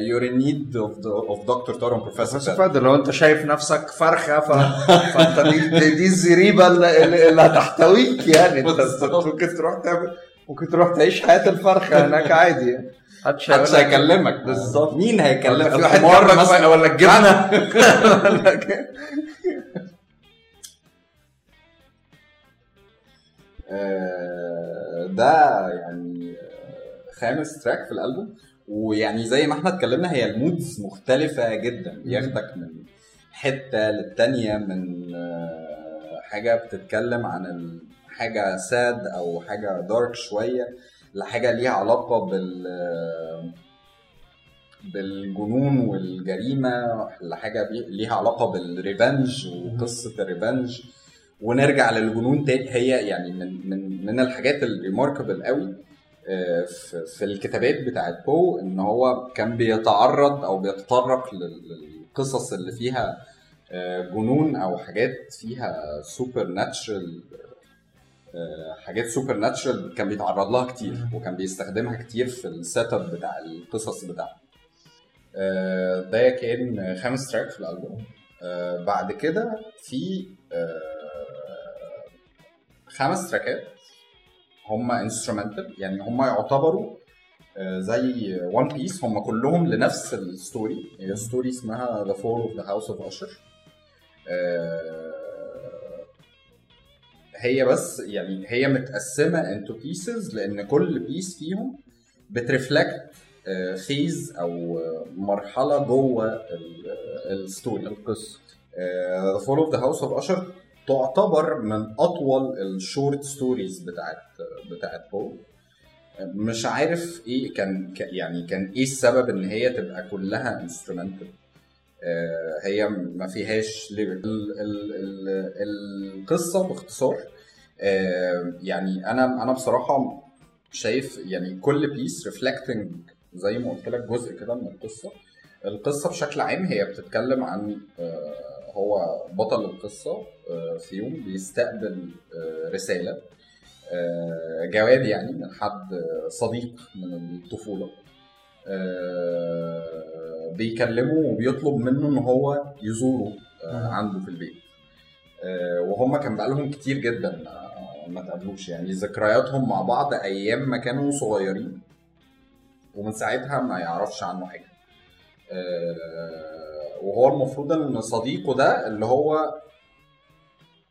you're in need of Doctor بس Professor Fether لو أنت شايف نفسك فرخة ف... فأنت دي, دي, دي الزريبة اللي, هتحتويك يعني. انت. ممكن تروح تعمل ممكن تروح تعيش حياة الفرخة هناك عادي يعني. محدش هيكلمك. بالظبط. مين هيكلمك؟ في واحد مثلا ولا الجبنة؟ آه، ده يعني خامس تراك في الألبوم. ويعني زي ما إحنا اتكلمنا هي المودز مختلفة جدا. بياخدك من حتة للتانية من آه، حاجة بتتكلم عن حاجة sad أو حاجة dark شوية. لحاجة ليها علاقة بال بالجنون والجريمة لحاجة ليها علاقة بال revenge وقصة ال revenge. ونرجع للجنون تاني. هي يعني من من من الحاجات ال remarkable قوي آه، في الكتابات بتاعت بو إن هو كان بيتعرض أو بيتطرق لل- للقصص اللي فيها آه، جنون أو حاجات فيها supernatural حاجات supernatural كان بيتعرض لها كتير وكان بيستخدمها كتير في ال setup بتاع القصص بتاعته آه، ده كان خامس track في الألبوم. آه، بعد كده في آه، خمس تراكات هم instrumental يعني هم يعتبروا آه، زي one piece هم كلهم لنفس ال story هي story اسمها The Fall of the House of Usher هي بس يعني هي متقسمة into pieces لأن كل piece فيهم بت reflect phase أو آه، مرحلة جوه ال story القصة. The Fall of the House of Usher تعتبر من أطول ال short stories بتاعت بتاعت بو مش عارف إيه كان يعني كان إيه السبب إن هي تبقى كلها instrumental هي ما فيهاش ال- القصة باختصار. آه، يعني أنا أنا بصراحة شايف يعني كل piece reflecting زي ما قلت لك جزء كده من القصة. القصة بشكل عام هي بتتكلم عن آه، هو بطل القصة آه، في يوم بيستقبل آه، رسالة آه، جواب يعني من حد آه، صديق من الطفولة. آه، بيكلمه وبيطلب منه إن هو يزوره آه، عنده في البيت. آه، وهم كان بقالهم كتير جدا ما- ما تقابلوش. يعني ذكرياتهم مع بعض أيام ما كانوا صغيرين ومن ساعتها ما يعرفش عنه حاجة. آه، وهو المفروض إن صديقه ده اللي هو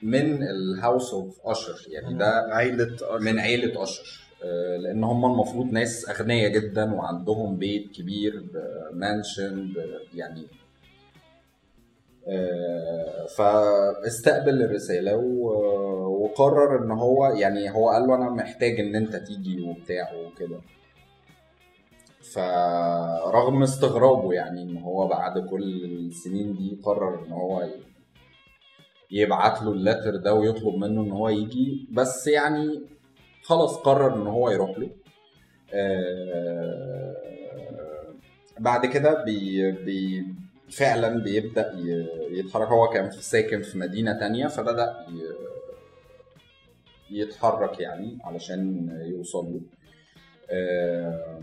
من الهاوس اوف اشر يعني ده عيلة من عيلة أشر آه، لأن هم المفروض ناس أغنياء جدا وعندهم بيت كبير مانشن يعني آه، فاستقبل الرسالة وقرر إن هو يعني هو قال له أنا محتاج إن أنت تيجي وبتاع وكده. فرغم استغرابه يعني إن هو بعد كل السنين دي قرر إن هو يبعت له اللتر ده ويطلب منه إن هو يجي بس يعني خلاص قرر إن هو يروح له. آه، بعد كده بي بي فعلا بيبدأ يتحرك. هو كان ساكن في مدينة تانية فبدأ يتحرك يعني علشان يوصل له. آه،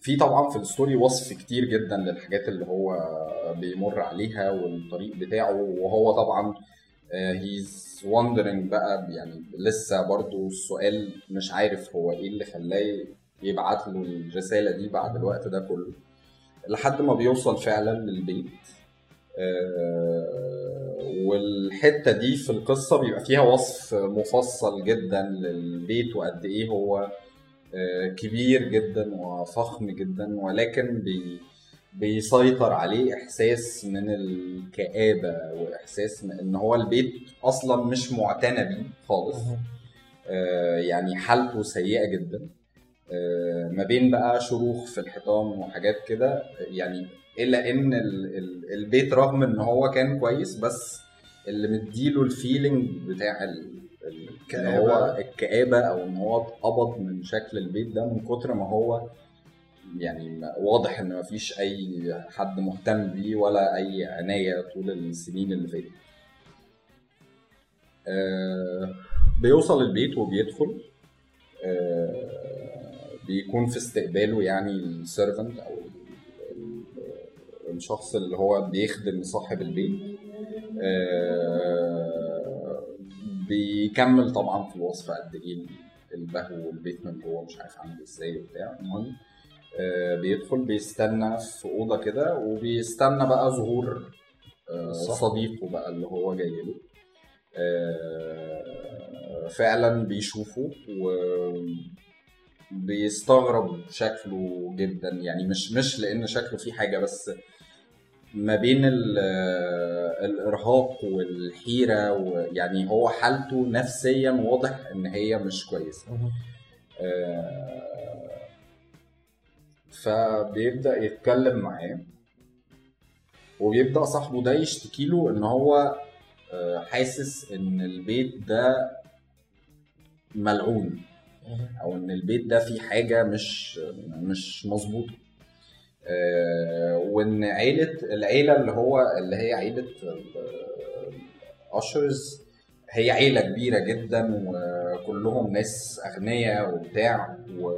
في طبعا في ال story وصف كتير جدا للحاجات اللي هو بيمر عليها والطريق بتاعه وهو طبعا he's wondering بقى يعني لسه برضو السؤال مش عارف هو إيه اللي خلاه يبعت له الرسالة دي بعد الوقت ده كله. لحد ما بيوصل فعلا للبيت. آه، والحتة دي في القصة بيبقى فيها وصف مفصل جدا للبيت وقد إيه هو آه، كبير جدا وفخم جدا ولكن بي بيسيطر عليه إحساس من الكآبة وإحساس إن هو البيت أصلا مش معتنى بيه خالص. آه، يعني حالته سيئة جدا. آه، ما بين بقى شروخ في الحيطان وحاجات كده يعني إلا إن ال- ال- البيت رغم إن هو كان كويس بس اللي مديله الفيلينج بتاع ال- ال- إن هو الكآبة أو إن هو اتقبض من شكل البيت ده من كتر ما هو يعني واضح إن مفيش أي حد مهتم بيه ولا أي عناية طول السنين اللي فاتت. آه، بيوصل البيت وبيدخل. آه، بيكون في استقباله يعني السيرفنت أو ال- ال- الشخص اللي هو بيخدم صاحب البيت. آه، بيكمل طبعا في الوصف قد إيه البهو والبيت من جوه مش عارف عامل إزاي وبتاع. المهم بيدخل بيستنى في أوضة كده وبيستنى بقى ظهور آه، صديقه بقى اللي هو جاي له. آه، فعلا بيشوفه وبيستغرب شكله جدا. يعني مش مش لأن شكله فيه حاجة بس ما بين ال- الإرهاق والحيرة ويعني هو حالته نفسيا واضح إن هي مش كويسة. آه، فبيبدأ يتكلم معاه وبيبدأ صاحبه ده يشتكي له إن هو آه، حاسس إن البيت ده ملعون أو إن البيت ده فيه حاجة مش مش مظبوطة. آه، وإن عيلة العيلة اللي هو اللي هي عيلة اشرز هي عيلة كبيرة جدا وكلهم ناس أغنياء وبتاع و...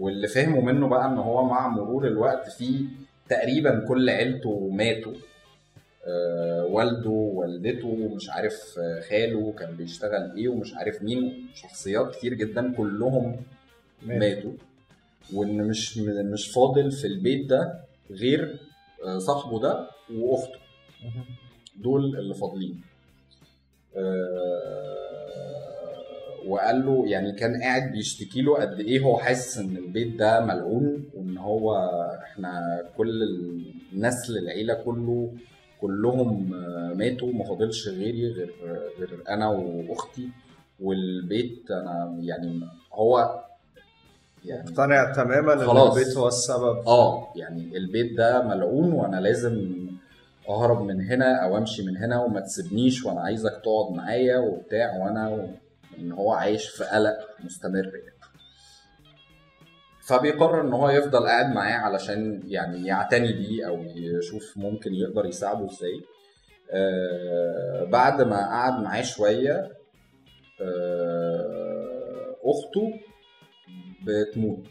واللي فهموا منه بقى إن هو مع مرور الوقت في تقريبا كل عيلته ماتوا. آه، والده والدته مش عارف آه، خاله كان بيشتغل إيه ومش عارف مين. شخصيات كتير جدا كلهم ماتوا. وإن مش مش فاضل في البيت ده غير آه، صاحبه ده وأخته. دول اللي فاضلين. آه، وقال له يعني كان قاعد بيشتكي له قد إيه هو حاسس إن البيت ده ملعون وإن هو إحنا كل النسل العيله كله كلهم ماتوا ما فاضلش غيري غير غير أنا وأختي والبيت أنا يعني هو يعني مقتنع تماما إن خلاص. البيت هو السبب آه يعني البيت ده ملعون وأنا لازم أهرب من هنا أو أمشي من هنا وما تسيبنيش وأنا عايزك تقعد معايا وبتاع وأنا و... إن هو عايش في قلق مستمر يعني. فبيقرر إن هو يفضل قاعد معاه علشان يعني يعتني بيه أو يشوف ممكن يقدر يساعده إزاي آه بعد ما قعد معاه شوية آه أخته بتموت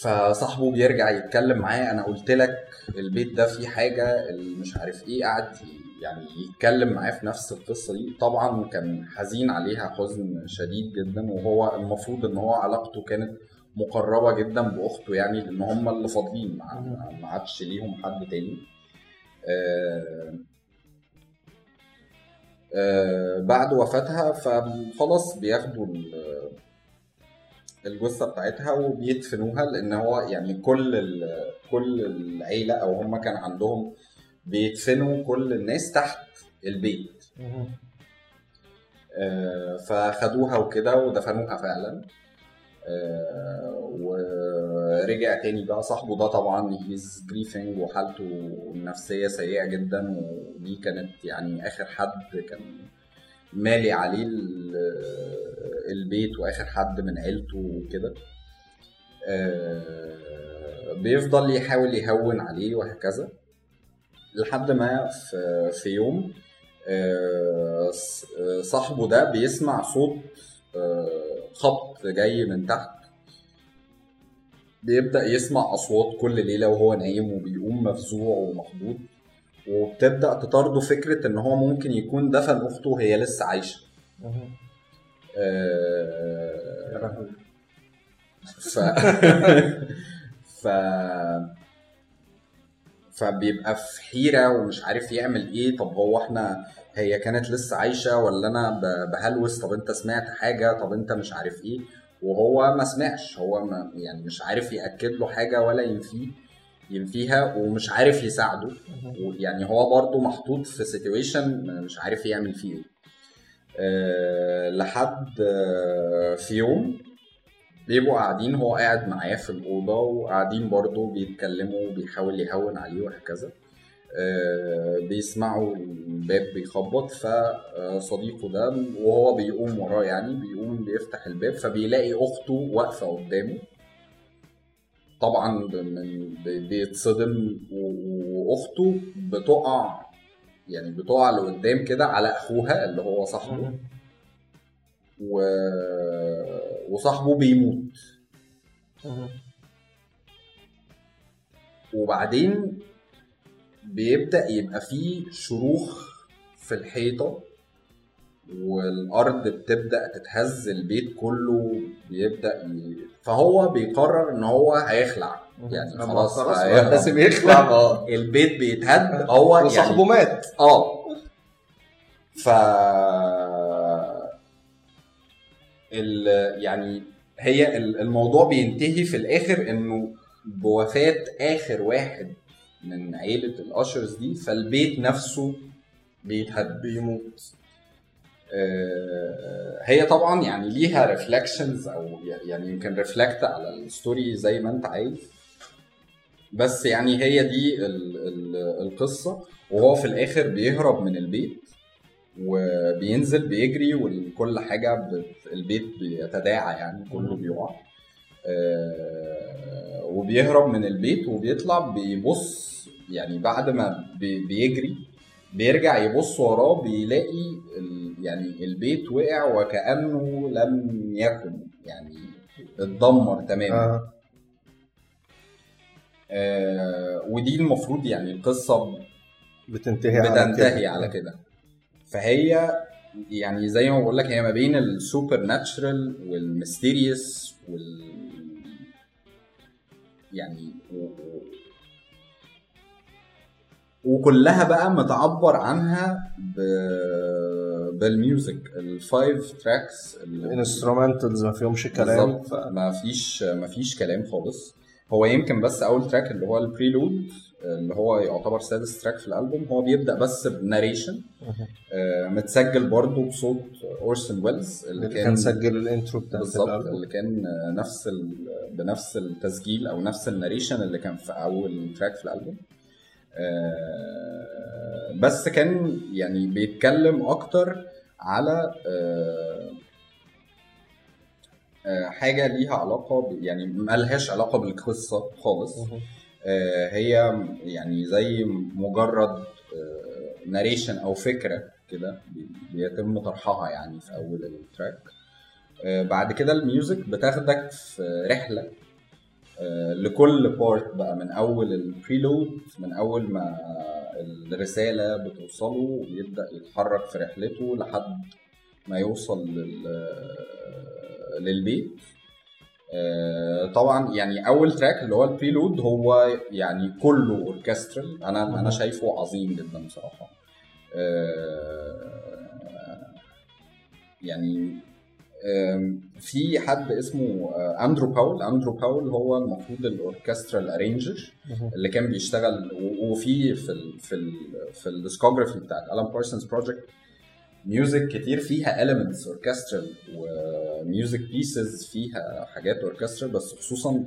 فصاحبه بيرجع يتكلم معاه أنا قلت لك البيت ده فيه حاجة اللي مش عارف إيه قعد يعني يتكلم معاه في نفس القصة دي. طبعا كان حزين عليها حزن شديد جدا وهو المفروض إن هو علاقته كانت مقربة جدا بأخته يعني لأن هم اللي فاضلين ما عادش ليهم حد تاني. آه آه بعد وفاتها فخلاص بياخدوا ال- الجثة بتاعتها وبيدفنوها لأن هو يعني كل كل العيلة أو هم كان عندهم بيدفنوا كل الناس تحت البيت. آه، فخدوها وكده ودفنوها فعلا. آه، ورجع تاني بقى صاحبه ده طبعا هيز جريفنج وحالته النفسية سيئة جدا ودي كانت يعني آخر حد كان مالي عليه ال- البيت وآخر حد من عيلته وكده. آه، بيفضل يحاول يهون عليه وهكذا. لحد ما في, في يوم آه، آه، صاحبه ده بيسمع صوت آه، خبط جاي من تحت. بيبدأ يسمع أصوات كل ليلة وهو نايم وبيقوم مفزوع ومخضوض. وبتبدأ تطارده فكرة إن هو ممكن يكون دفن أخته وهي لسه عايشة. ف ف فبيبقى في حيرة ومش عارف يعمل إيه. طب هو إحنا هي كانت لسه عايشة ولا أنا بهلوس؟ طب أنت سمعت حاجة؟ طب أنت مش عارف إيه. وهو ما سمعش. هو ما يعني مش عارف يأكد له حاجة ولا ينفيه ينفيها ومش عارف يساعده. يعني هو برضه محطوط في سيتويشن مش عارف يعمل فيه إيه. أه لحد آه، في يوم بيبقوا قاعدين هو قاعد معاه في الأوضة وقاعدين برضه بيتكلموا وبيحاول يهون عليه وهكذا. آه، بيسمعوا الباب بيخبط فصديقه ده وهو بيقوم وراه يعني بيقوم بيفتح الباب فبيلاقي أخته واقفة قدامه. طبعا بيتصدم و- وأخته بتقع يعني بتقع لقدام كده على أخوها اللي هو صاحبه. و... وصاحبه بيموت. وبعدين بيبدأ يبقى فيه شروخ في الحيطة والأرض بتبدأ تتهز البيت كله بيبدأ ي... فهو بيقرر إن هو هيخلع. يعني خلاص. لازم يخلع. ما البيت بيتهد هو يعني وصاحبه مات. آه. ف. يعني هي ال- الموضوع بينتهي في الآخر إنه بوفاة آخر واحد من عيلة ال Ushers دي فالبيت نفسه بيتهد بيموت. آه، هي طبعا يعني ليها reflections أو يعني يمكن reflect على ال story زي ما أنت عايز. بس يعني هي دي ال ال القصة وهو في الآخر بيهرب من البيت. وبينزل بيجري وكل حاجة البيت بيتداعى يعني كله بيقع آه، وبيهرب من البيت وبيطلع بيبص يعني بعد ما بي- بيجري بيرجع يبص وراه بيلاقي يعني البيت وقع وكأنه لم يكن يعني اتدمر تماما آه. آه ودي المفروض يعني القصة بتنتهي على بتنتهي كده. على كده فهي يعني زي ما بقول لك هي ما بين ال supernatural وال mysterious وال يعني و... وكلها بقى متعبر عنها ب... بال music ال five tracks ال instrumentals ما فيهمش كلام. بالظبط. ما فيش ما فيش كلام خالص. هو يمكن بس أول track اللي هو ال Prelude اللي هو يعتبر سادس track في الالبوم. هو بيبدأ بس ب narration. آه، متسجل برضه بصوت اورسون ويلز اللي اللي كان كان سجل ال intro بتاع بالظبط. اللي كان نفس ال... بنفس التسجيل أو نفس ال narration اللي كان في أول track في الألبوم. آه، بس كان يعني بيتكلم أكتر على آه، حاجة ليها علاقة ب... يعني ملهاش علاقة بالقصة خالص. هي يعني زي مجرد narration أو فكرة كده بي- بيتم طرحها يعني في أول ال track آه، بعد كده ال music بتاخدك في رحلة آه، لكل part بقى من أول ال Prelude من أول ما الرسالة بتوصله ويبدا يتحرك في رحلته لحد ما يوصل لل... للبيت. آه، طبعا يعني أول track اللي هو ال Prelude هو يعني كله orchestral أنا أنا شايفه عظيم جدا بصراحة. آه، يعني في حد اسمه آه، أندرو باول. أندرو باول هو المفروض ال orchestral arranger اللي كان بيشتغل وفي في ال في ال في ال discography بتاعت الان بارسونز بروجكت music كتير فيها elements orchestral و music pieces فيها حاجات orchestral بس خصوصا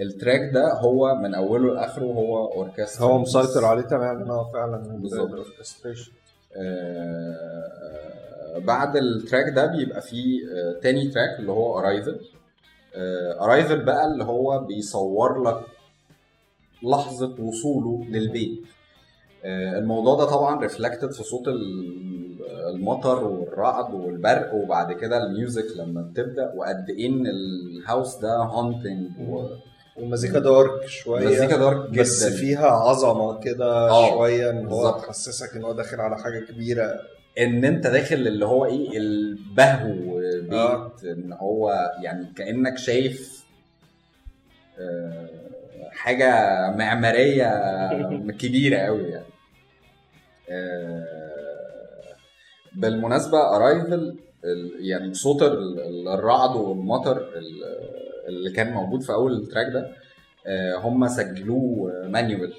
ال track ده هو من أوله لآخره هو orchestral هو مسيطر عليه تماما آه فعلا بالظبط. ال orchestration آه، بعد ال track ده بيبقى فيه آه، تاني track اللي هو Arrival Arrival بقى اللي هو بيصور لك لحظة وصوله للبيت. آه، الموضوع ده طبعا reflected في صوت المطر والرعد والبرق وبعد كده ال music لما بتبدأ وقد إيه إن ال house ده haunting والمزيكا dark شوية ومزيكا dark جدا بس فيها عظمة كده آه، شوية إن هو. تحسسك إن هو داخل على حاجة كبيرة إن أنت داخل اللي هو إيه البهو بيت آه. إن هو يعني كأنك شايف آه، حاجة معمارية كبيرة قوي يعني آه، بالمناسبة Arrival يعني صوت ال- ال- الرعد والمطر ال- اللي كان موجود في أول ال track ده آه، هم سجلوه manual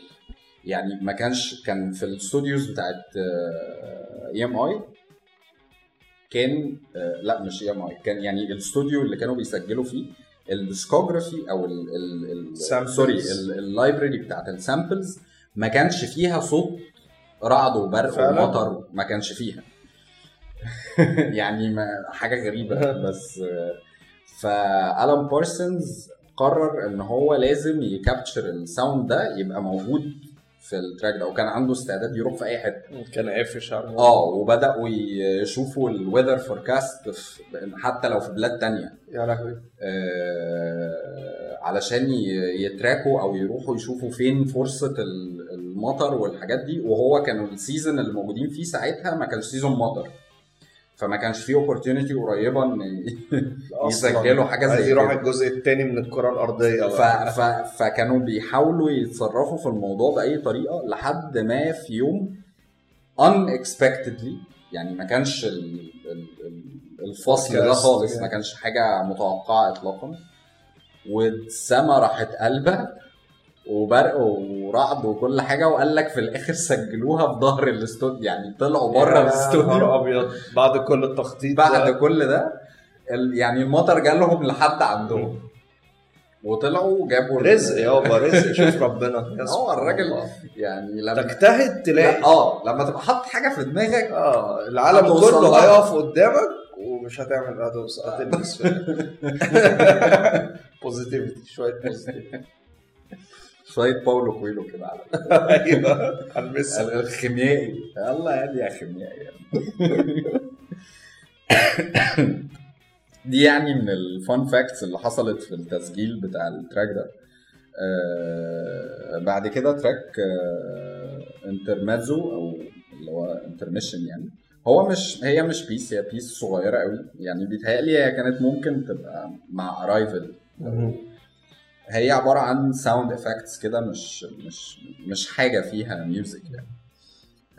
يعني ما كانش كان في ال studios بتاعت EMI كان آه، لا مش EMI كان يعني الاستوديو اللي كانوا بيسجلوا فيه ال discography أو ال ال ال Samples. sorry ال- ال library بتاعت ال samples ما كانش فيها صوت رعد وبرق؟ ومطر ما كانش فيها يعني ما حاجة غريبة. بس ف الان بارسونز قرر إن هو لازم ي capture ال sound ده يبقى موجود في ال track ده وكان عنده استعداد يروح في أي حتة. كان قافش آه وبدأوا يشوفوا ال weather forecast حتى لو في بلاد تانية. يا لهوي. آه، علشان ي track وا أو يروحوا يشوفوا فين فرصة ال- المطر والحاجات دي. وهو كانوا ال season اللي موجودين فيه ساعتها ما كانش season مطر. فما كانش فيه opportunity قريبة إن يسجلوا حاجة زي عايز يروح كده. الجزء الثاني من الكرة الأرضية ف... ف... فكانوا بيحاولوا يتصرفوا في الموضوع بأي طريقة لحد ما في يوم unexpectedly يعني ما كانش ال... ال... ال- الفصل ده خالص. ما كانش حاجة متوقعة اطلاقا والسما راحت قلبة وبرق ورعد وكل حاجة وقال لك في الآخر سجلوها في ظهر الاستوديو. يعني طلعوا بره الاستوديو. أبيض. بعد كل التخطيط بعد ده. كل ده يعني المطر جالهم لحد عندهم. وطلعوا جابوا رزق يابا رزق. شوف ربنا. هو الراجل. يعني لما تجتهد تلاقي. لا، آه لما تبقى حاطط حاجة في دماغك آه العالم كله. هيقف قدامك ومش هتعمل هتوصل هتلبس positivity شوية positivity شوية باولو كويلو كده على أيوه هلبسها الخيميائي. الله يا دي يا خيميائي دي يعني من ال fun facts اللي حصلت في التسجيل بتاع ال track ده. آه بعد كده track آه Intermezzo أو اللي هو intermission يعني هو مش هي مش piece هي piece صغيرة قوي. يعني بيتهيألي هي كانت ممكن تبقى مع Arrival هي عبارة عن sound effects كده مش مش مش حاجة فيها music يعني.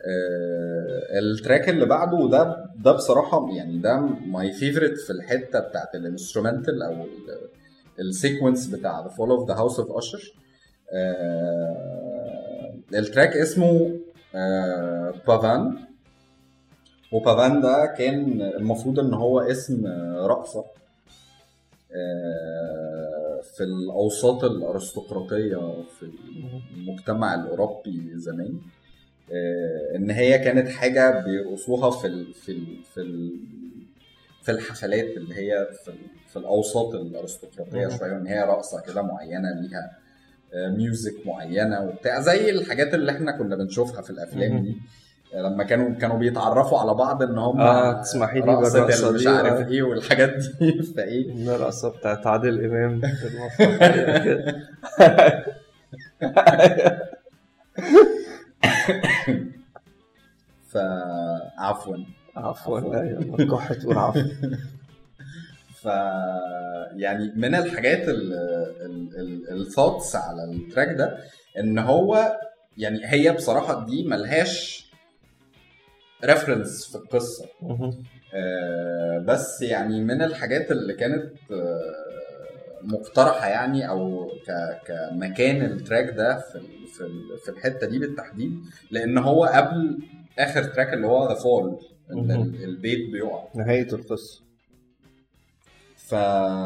آه ال track اللي بعده ده ده بصراحة يعني ده my favorite في الحتة بتاعت ال instrumental أو ال sequence بتاع The Fall of the House of Usher ال track اسمه آه Pavane و Pavane ده كان المفروض إن هو اسم آه، رقصة. آه، في الأوساط الأرستقراطية في المجتمع الأوروبي زمان آه، إن هي كانت حاجة بيرقصوها في ال في ال في ال في الحفلات اللي هي في, في الأوساط الأرستقراطية. شوية إن هي رقصة كده معينة ليها آه، ميوزك معينة وبتاع زي الحاجات اللي إحنا كنا بنشوفها في الأفلام. دي آه، لما كانوا كانوا بيتعرفوا على بعض إن هم آه، تسمحي لي اللي مش دي، عارف آه. إيه والحاجات دي فإيه الرقصة بتاعت عادل إمام في المسرح كده. فعفوا عفوا أيوه كحت والعفو ف يعني من الحاجات الثوتس على التراك ده إن هو يعني هي بصراحة دي ملهاش ريفرنس في القصة. آه، بس يعني من الحاجات اللي كانت آه، مقترحة يعني أو ك- كمكان التراك ده في في ال- في الحتة دي بالتحديد لأن هو قبل آخر track اللي هو The Fall. البيت بيقع. نهاية القصة.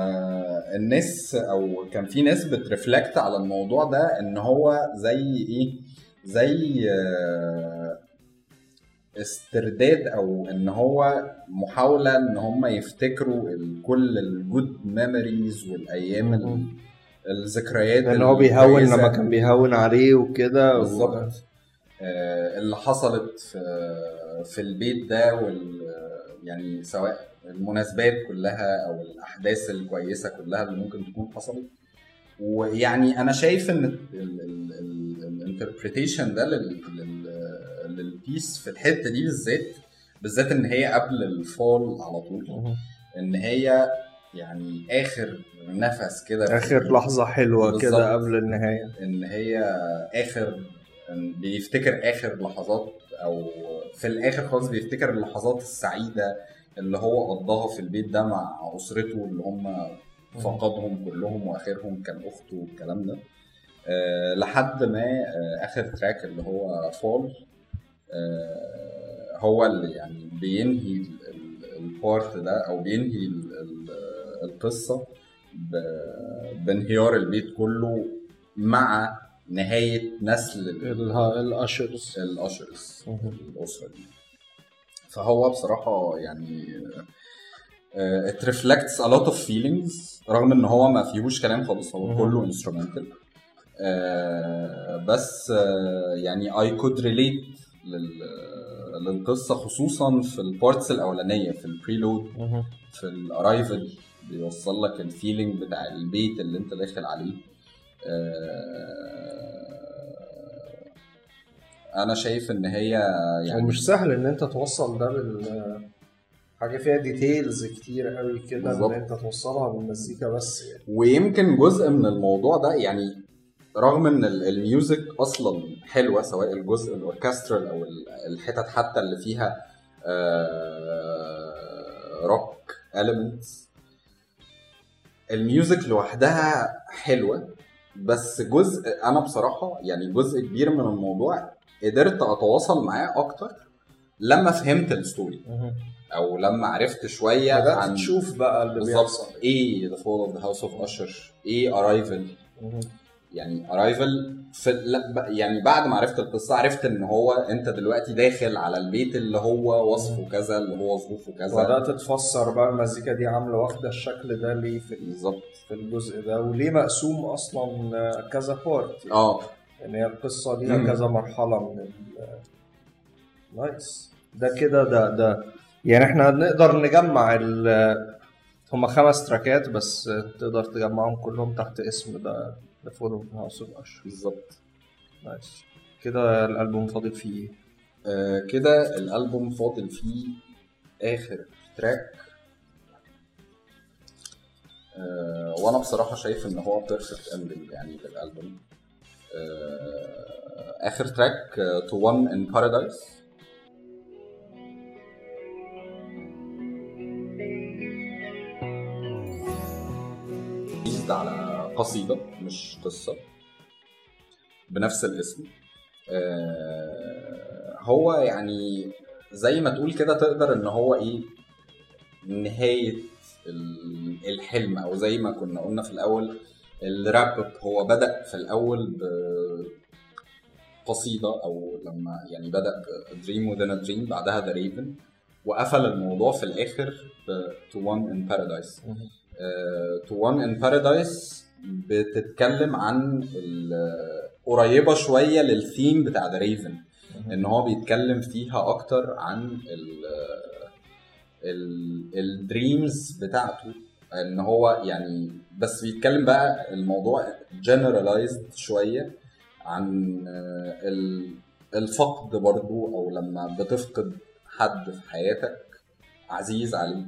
فالناس أو كان في ناس بت reflect على الموضوع ده إن هو زي إيه؟ زي آه، استرداد أو إن هو محاولة إن هم يفتكروا كل ال good memories والأيام. الذكريات لأن هو بيهون. لما كان بيهون عليه وكده بالظبط آه، اللي حصلت في في البيت ده وال يعني سواء المناسبات كلها أو الأحداث الكويسة كلها اللي ممكن تكون حصلت ويعني أنا شايف إن ال interpretation ده لل piece في الحتة دي بالذات بالذات إن هي قبل ال Fall على طول. إن هي يعني آخر نفس كده آخر لحظة حلوة. كده قبل النهاية إن هي آخر بيفتكر آخر لحظات أو في الآخر خالص بيفتكر اللحظات السعيدة اللي هو قضاها في البيت ده مع أسرته اللي هم فقدهم كلهم وآخرهم كان أخته والكلام ده أه لحد ما أه آخر تراك اللي هو فول هو اللي يعني بينهي ال- ال- ال part ده أو بينهي ال- ال- القصة بانهيار البيت كله مع نهاية نسل ال- ال Ushers ال Ushers الأسرة دي. فهو بصراحة يعني it reflects a lot of feelings رغم إن هو ما فيهوش كلام خالص هو. كله instrumental. uh, بس uh, يعني I could relate لل للقصة خصوصا في ال parts الأولانية في ال Prelude في ال Arrival بيوصل لك ال feeling بتاع البيت اللي انت داخل عليه. آه، أنا شايف إن هي يعني ومش سهل إن أنت توصل ده بال حاجة فيها details كتير قوي كده. إن أنت توصلها بالمزيكا بس يعني. ويمكن جزء من الموضوع ده يعني رغم إن ال- ال music أصلا حلوة سواء الجزء الأوركسترال أو ال- الحتت حتى اللي فيها rock elements. ال music لوحدها حلوة بس جزء أنا بصراحة يعني جزء كبير من الموضوع قدرت أتواصل معاه أكتر لما فهمت ال story أو لما عرفت شوية بدأت عن تشوف بقى اللي بيحصل. إيه The Fall of the House of Usher إيه Arrival يعني Arrival في لا يعني بعد ما عرفت القصة عرفت إن هو أنت دلوقتي داخل على البيت اللي هو وصفه كذا اللي هو ظروفه كذا. بدات تفسر بقى المزيكا دي عاملة واخدة الشكل ده ليه في بالظبط. في الجزء ده وليه مقسوم أصلا كذا part آه. يعني هي القصة ليها. كذا مرحلة من ال nice ده كده ده ده. يعني إحنا نقدر نجمع ال هما خمس track ات بس تقدر تجمعهم كلهم تحت اسم ده. The Fall of House of Usher بالظبط. nice. كده الألبوم فاضل فيه إيه؟ آه كده الألبوم فاضل فيه آخر track. آه وأنا بصراحة شايف إن هو perfect ending يعني للألبوم. آه آخر track To One in Paradise على قصيدة مش قصة. بنفس الاسم. آه، هو يعني زي ما تقول كده تقدر إن هو إيه نهاية ال- الحلم أو زي ما كنا قلنا في الأول ال wrap up هو بدأ في الأول بقصيدة أو لما يعني بدأ dream a dream بعدها The Raven وقفل الموضوع في الآخر ب To One in Paradise. To One in Paradise بتتكلم عن قريبة شوية للثيم بتاع The Raven إن هو بيتكلم فيها أكتر عن ال ال dreams بتاعته إن هو يعني بس بيتكلم بقى الموضوع generalized شوية عن ال- الفقد برضو أو لما بتفقد حد في حياتك عزيز عليك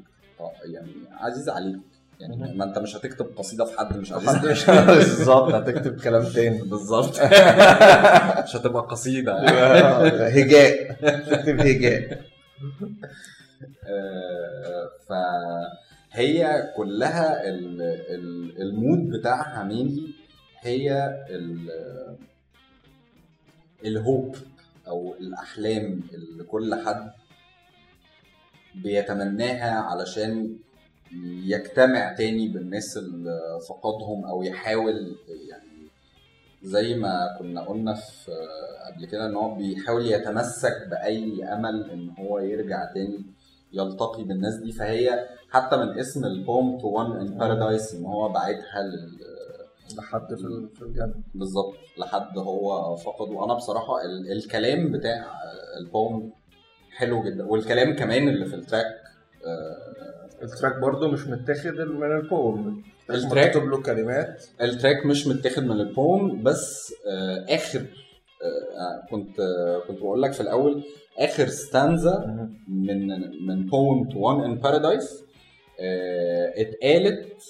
يعني عزيز عليك. يعني ما انت مش هتكتب قصيدة في حد مش عليك بالظبط هتكتب كلام تاني. بالظبط. مش هتبقى قصيدة. هجاء. تكتب هجاء. آه، فهي كلها ال- ال- المود بتاعها مينلي هي ال- ال hope أو الأحلام اللي كل حد بيتمناها علشان يجتمع تاني بالناس اللي فقدهم أو يحاول يعني زي ما كنا قلنا في قبل كده إن هو بيحاول يتمسك بأي أمل إن هو يرجع تاني يلتقي بالناس دي. فهي حتى من اسم ال poem To One in Paradise إن هو باعتها لل لحد في ال- في الجنة. بالظبط لحد هو فقد وأنا بصراحة ال- الكلام بتاع ال poem حلو جدا والكلام كمان اللي في ال track ال track برضو مش متاخد من ال poem ال track- مكتوب له كلمات. ال track مش متاخد من ال poem بس آه، آخر آه، كنت آه، كنت بقول لك في الأول آخر stanza من من poem To One in Paradise اتقالت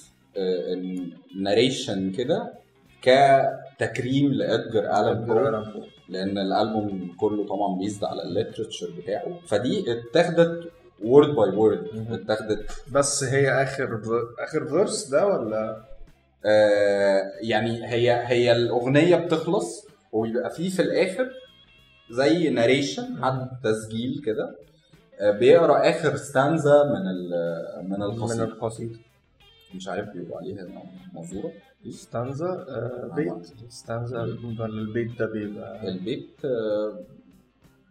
narration كده كتكريم لإدجار آلان بو لأن الألبوم كله طبعا based على ال literature بتاعه. فدي اتاخدت word by word. اتاخدت بس هي آخر آخر verse ده ولا؟ آه يعني هي هي الأغنية بتخلص وبيبقى فيه في الآخر زي narration حد تسجيل كده. آه بيقرأ آخر ستانزا من ال- من من القصيدة. القصيدة. مش عارف بيقولوا عليها منظورة. ستانزا آه، بيت. ستانزا البيت ده بيبقى البيت آه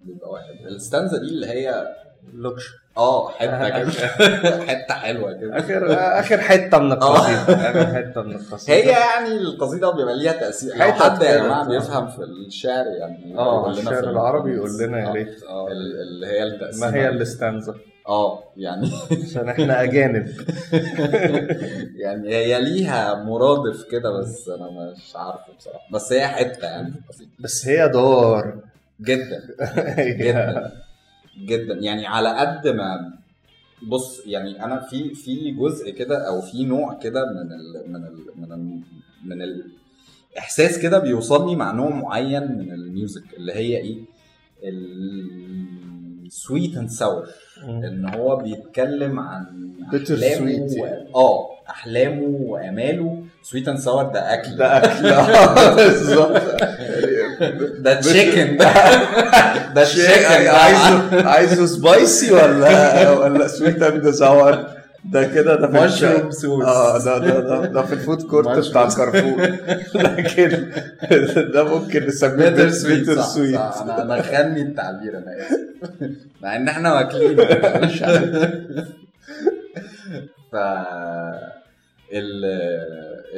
بيبقى واحد. الستانزا دي اللي هي لوكش آه حتة كده. حتة حلوة كده. آخر آخر حتة من القصيدة. آخر حتة من القصيدة. هي يعني القصيدة بيبقى ليها تأثير. لو حد يا. جماعة بيفهم في الشعر يعني آه الشعر العربي. يقول لنا يا آه، ريت. آه ال- اللي هي التقسيمه ما هي الستانزا. آه يعني. عشان إحنا أجانب. يعني هي ليها مرادف كده بس أنا مش عارفه بصراحة. بس هي حتة يعني. في القصيده بس هي دار. جدا. جدا. جدا. يعني على قد ما بص يعني أنا في في جزء كده أو في نوع كده من ال من ال من ال من الاحساس كده بيوصلني مع نوع معين من الميوزك اللي هي إيه؟ ال sweet and sour إن هو بيتكلم عن و... يعني. آه أحلامه وأماله. sweet and sour ده أكل. ده أكل. بالظبط. ده chicken ده chicken عايزه عايزه spicy ولا ولا sweet and sour ده كده ده في مشروم الش- سوس. آه ده ده ده, ده في ال food court. بتاع كارفور لكن ده ممكن نسميه bittersweet bittersweet. أنا أنا خاني التعبير أنا مع ان إحنا واكلين مش. ف ال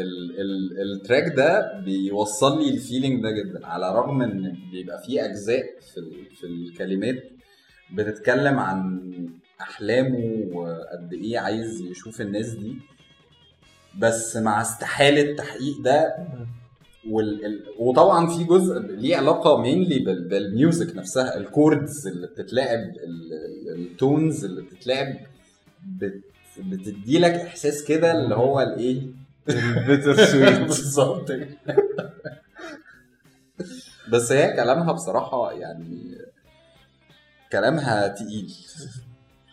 ال ال ال track ده بيوصل لي ال feeling ده جدا على الرغم إن بيبقى فيه أجزاء في في الكلمات بتتكلم عن أحلامه وقد إيه عايز يشوف الناس دي بس مع استحالة تحقيق ده وال... ال... وطبعا في جزء ليه علاقة mainly بال... بال music نفسها ال chords اللي بتتلعب ال... ال- ال tones اللي بتتلعب بت... بتدي لك إحساس كده اللي هو الإيه؟ ال bittersweet بالظبط. بس هي كلامها بصراحة يعني كلامها تقيل.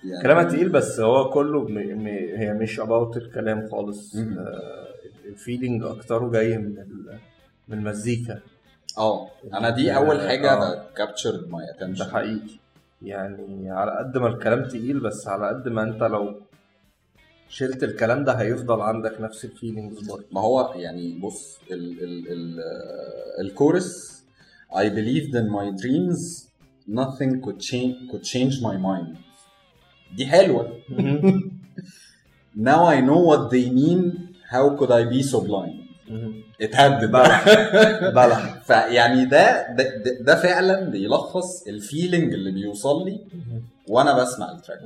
يعني كلامها تقيل بس هو كله م... م... هي مش about الكلام خالص. آه ال feeling اكتره جاي من ال... من المزيكا. آه أنا دي أول حاجة. captured my ده attention حقيقي. يعني على قد ما الكلام تقيل بس على قد ما أنت لو شلت الكلام ده هيفضل عندك نفس ال feelings برضه. ما هو يعني بص ال ال ال ال chorus I believed in my dreams nothing could change could change my mind. دي حلوة. now I know what they mean how could I be so blind اتهدد بلح. بلح. فيعني ده, ده, ده فعلا بيلخص ال feeling اللي بيوصل لي وأنا بسمع ال track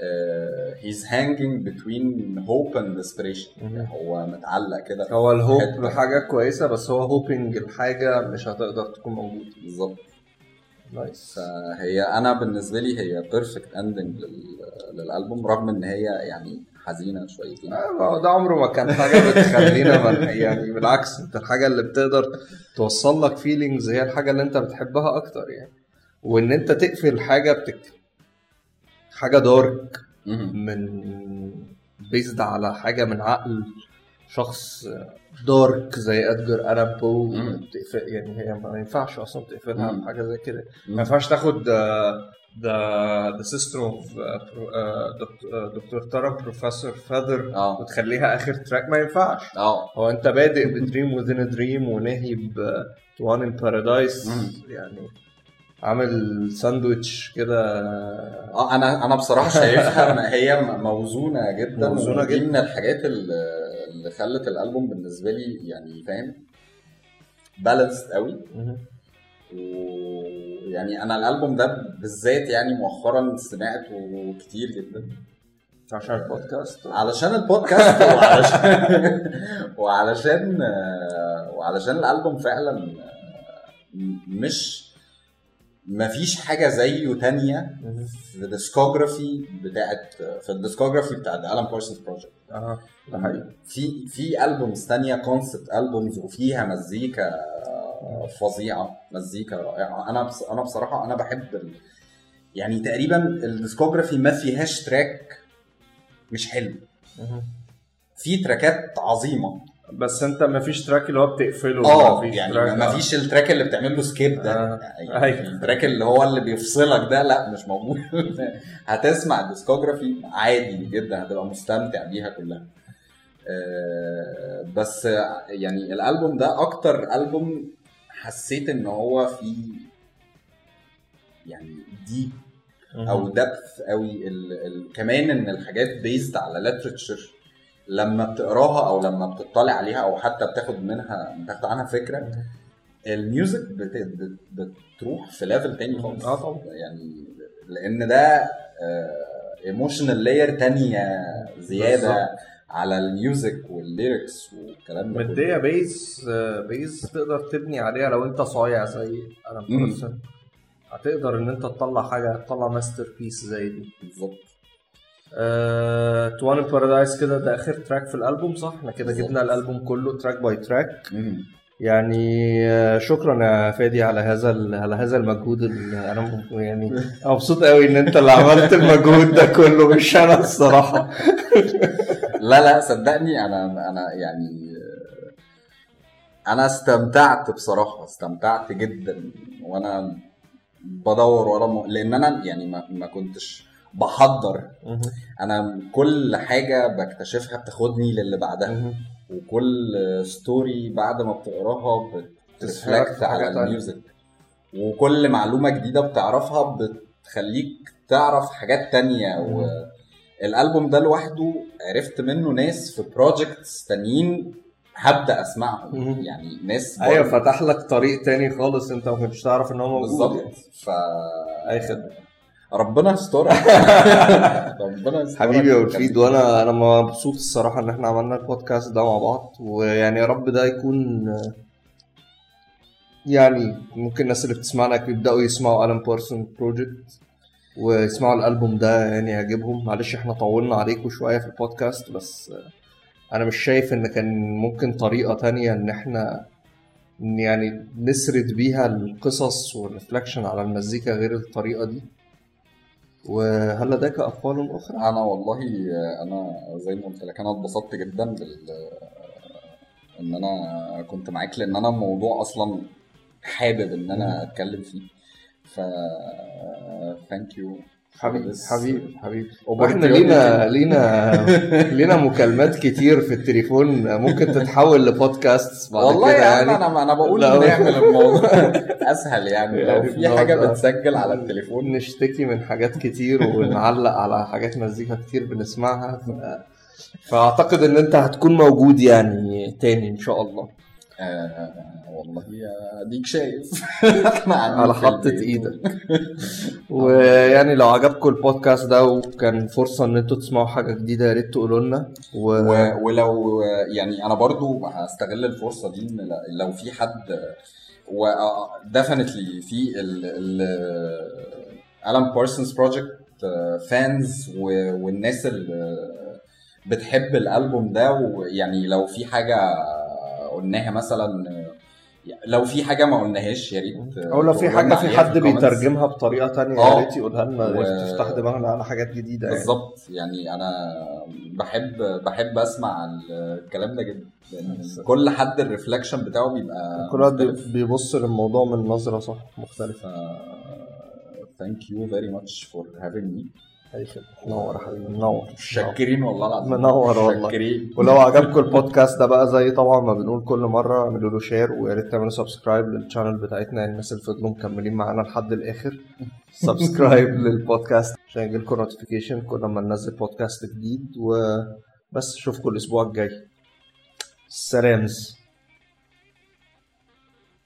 uh, he's hanging between hope and desperation. مهم. هو متعلق كده. هو ال hope حتة. حاجة كويسة بس هو hoping الحاجة مش هتقدر تكون موجودة. بالظبط. nice فهي أنا بالنسبة لي هي perfect ending للألبوم رغم إن هي يعني حزينة شويتين. آه، ده عمره ما كان حاجة بتخلينا من يعني بالعكس انت الحاجة اللي بتقدر توصل لك feelings هي الحاجة اللي انت بتحبها أكتر يعني. وإن انت تقفل حاجة بتك حاجة dark. من based على حاجة من عقل شخص dark زي Edgar Allan Poe يعني هي ما ينفعش أصلا تقفلها مم. بحاجة زي كده. ما ينفعش تاخد the the System of Doctor Tarr Professor Fether آه وتخليها آخر track ما ينفعش آه هو أنت بادئ ب dream within dream ونهي ب One in Paradise. يعني عامل ساندويتش كده آه أنا أنا بصراحة شايفها هي موزونة جدا موزونة ودي جدا. من الحاجات اللي خلت الألبوم بالنسبة لي يعني فاهم بالانسد قوي. ويعني أنا الألبوم ده بالذات يعني مؤخرا سمعته كتير جدا عشان البودكاست علشان البودكاست وعلشان وعلشان آه، وعلشان الألبوم فعلا آه، مش مفيش حاجة زيه تانية. في ال discography بتاعت في ال discography بتاعت Alan Parsons Project آه. ده حقيقي. في في albums تانية concept albums وفيها مزيكا فظيعة مزيكا رائعة. أنا بص أنا بصراحة أنا بحب ال... يعني تقريبا ال discography ما فيهاش track مش حلو. في track ات عظيمة. بس انت ما فيش track اللي هو بتقفله آه يعني ما فيش ال track اللي بتعمل له skip ده آه. يعني أيوة. ال track اللي هو اللي بيفصلك ده لا مش موجود هتسمع ال discography عادي جدا هتبقى مستمتع بيها كلها آه، بس يعني الألبوم ده أكتر ألبوم حسيت إن هو فيه يعني deep. أو depth قوي ال... ال... كمان إن الحاجات based على literature لما بتقراها أو لما بتطلع عليها أو حتى بتاخد منها بتاخد عنها فكرة ال music بت... بت... بتروح في level تاني خالص آه طبعا. يعني لأن ده emotional layer تانية زيادة بالظبط. على ال music وال lyrics والكلام ده كله. مدية base آه، base تقدر تبني عليها لو أنت صايع زي أنا هتقدر إن أنت تطلع حاجة تطلع masterpiece زي دي بالظبط To One in Paradise كده ده آخر track في الألبوم صح إحنا كده. جبنا الألبوم كله track by track. يعني آه، شكرا يا فادي على هذا على هذا المجهود أنا يعني مبسوط قوي إن أنت اللي عملت المجهود ده كله مش أنا الصراحة لا لا صدقني أنا أنا يعني أنا استمتعت بصراحة استمتعت جدا وأنا بدور ورا. لأن أنا يعني ما, ما كنتش بحضر. أنا كل حاجة بكتشفها بتاخدني للي بعدها. وكل story بعد ما بتقراها بت reflect حاجة على. ال music. وكل معلومة جديدة بتعرفها بتخليك تعرف حاجات تانية. والالبوم ده لوحده عرفت منه ناس في projects تانيين هبدأ أسمعهم. يعني ناس أيوه فتح لك طريق تاني خالص أنت ما كنتش تعرف إن هو موجود. بالظبط. ف أي خدمة. ربنا يسترك ربنا يسترك حبيبي يا ولفيد وأنا أنا مبسوط الصراحة ان إحنا عملنا البودكاست ده مع بعض ويعني يا رب ده يكون يعني ممكن الناس اللي بتسمعنا يبدأوا يسمعوا Alan Parsons Project ويسمعوا الألبوم ده يعني يعجبهم. معلش إحنا طولنا عليكم شوية في البودكاست بس أنا مش شايف ان كان ممكن طريقة تانية ان إحنا يعني نسرد بيها القصص وال reflection على المزيكا غير الطريقة دي. وهل لديك أقوال أخرى؟ أنا والله أنا زي ما قلت لك أنا اتبسطت جدا بال إن أنا كنت معاك لأن أنا الموضوع أصلا حابب إن أنا أتكلم فيه ف ثانك يو حبيبي حبيبي حبيبي. وإحنا لينا لينا لينا مكالمات كتير في التليفون ممكن تتحول لبودكاست بعد والله كده يعني أنا أنا بقول. نعمل الموضوع أسهل يعني لو يعني في حاجة بتسجل على التليفون نشتكي من حاجات كتير ونعلق على حاجات مزيكا كتير بنسمعها. فأعتقد إن أنت هتكون موجود يعني تاني إن شاء الله آه والله اديك شايف. إحنا على حطة. إيدك. ويعني لو عجبكم البودكاست ده وكان فرصة إن أنتوا تسمعوا حاجة جديدة يا ريت تقولوا لنا. و... و- ولو يعني أنا برضو هستغل الفرصة دي إن لو في حد و definitely في ال ال Alan Parsons Project fans والناس اللي بتحب الألبوم ده ويعني لو في حاجة قلناها مثلا لو في حاجة ما قلناهاش يا ريت أو لو في لنا في حد. بيترجمها بطريقة تانية آه. يا ريت يقولها لنا و- تفتح دماغنا على حاجات جديدة يعني بالظبط يعني أنا بحب بحب أسمع الكلام ده جدا كل حد ال reflection بتاعه بيبقى كل مختلف. بيبص للموضوع من نظرة صح مختلفة thank you very much for having me منور يا حبيبي منور. شاكرين والله العظيم. منور والله. شاكرين ولو عجبكم البودكاست ده بقى زي طبعا ما بنقول كل مرة اعملوا له share ويا ريت تعملوا subscribe لل channel بتاعتنا يعني الناس اللي فضلوا مكملين معانا لحد الآخر. subscribe للبودكاست عشان يجيلكم notification كل ما ننزل بودكاست جديد. وبس اشوفكم الأسبوع الجاي. سلامز.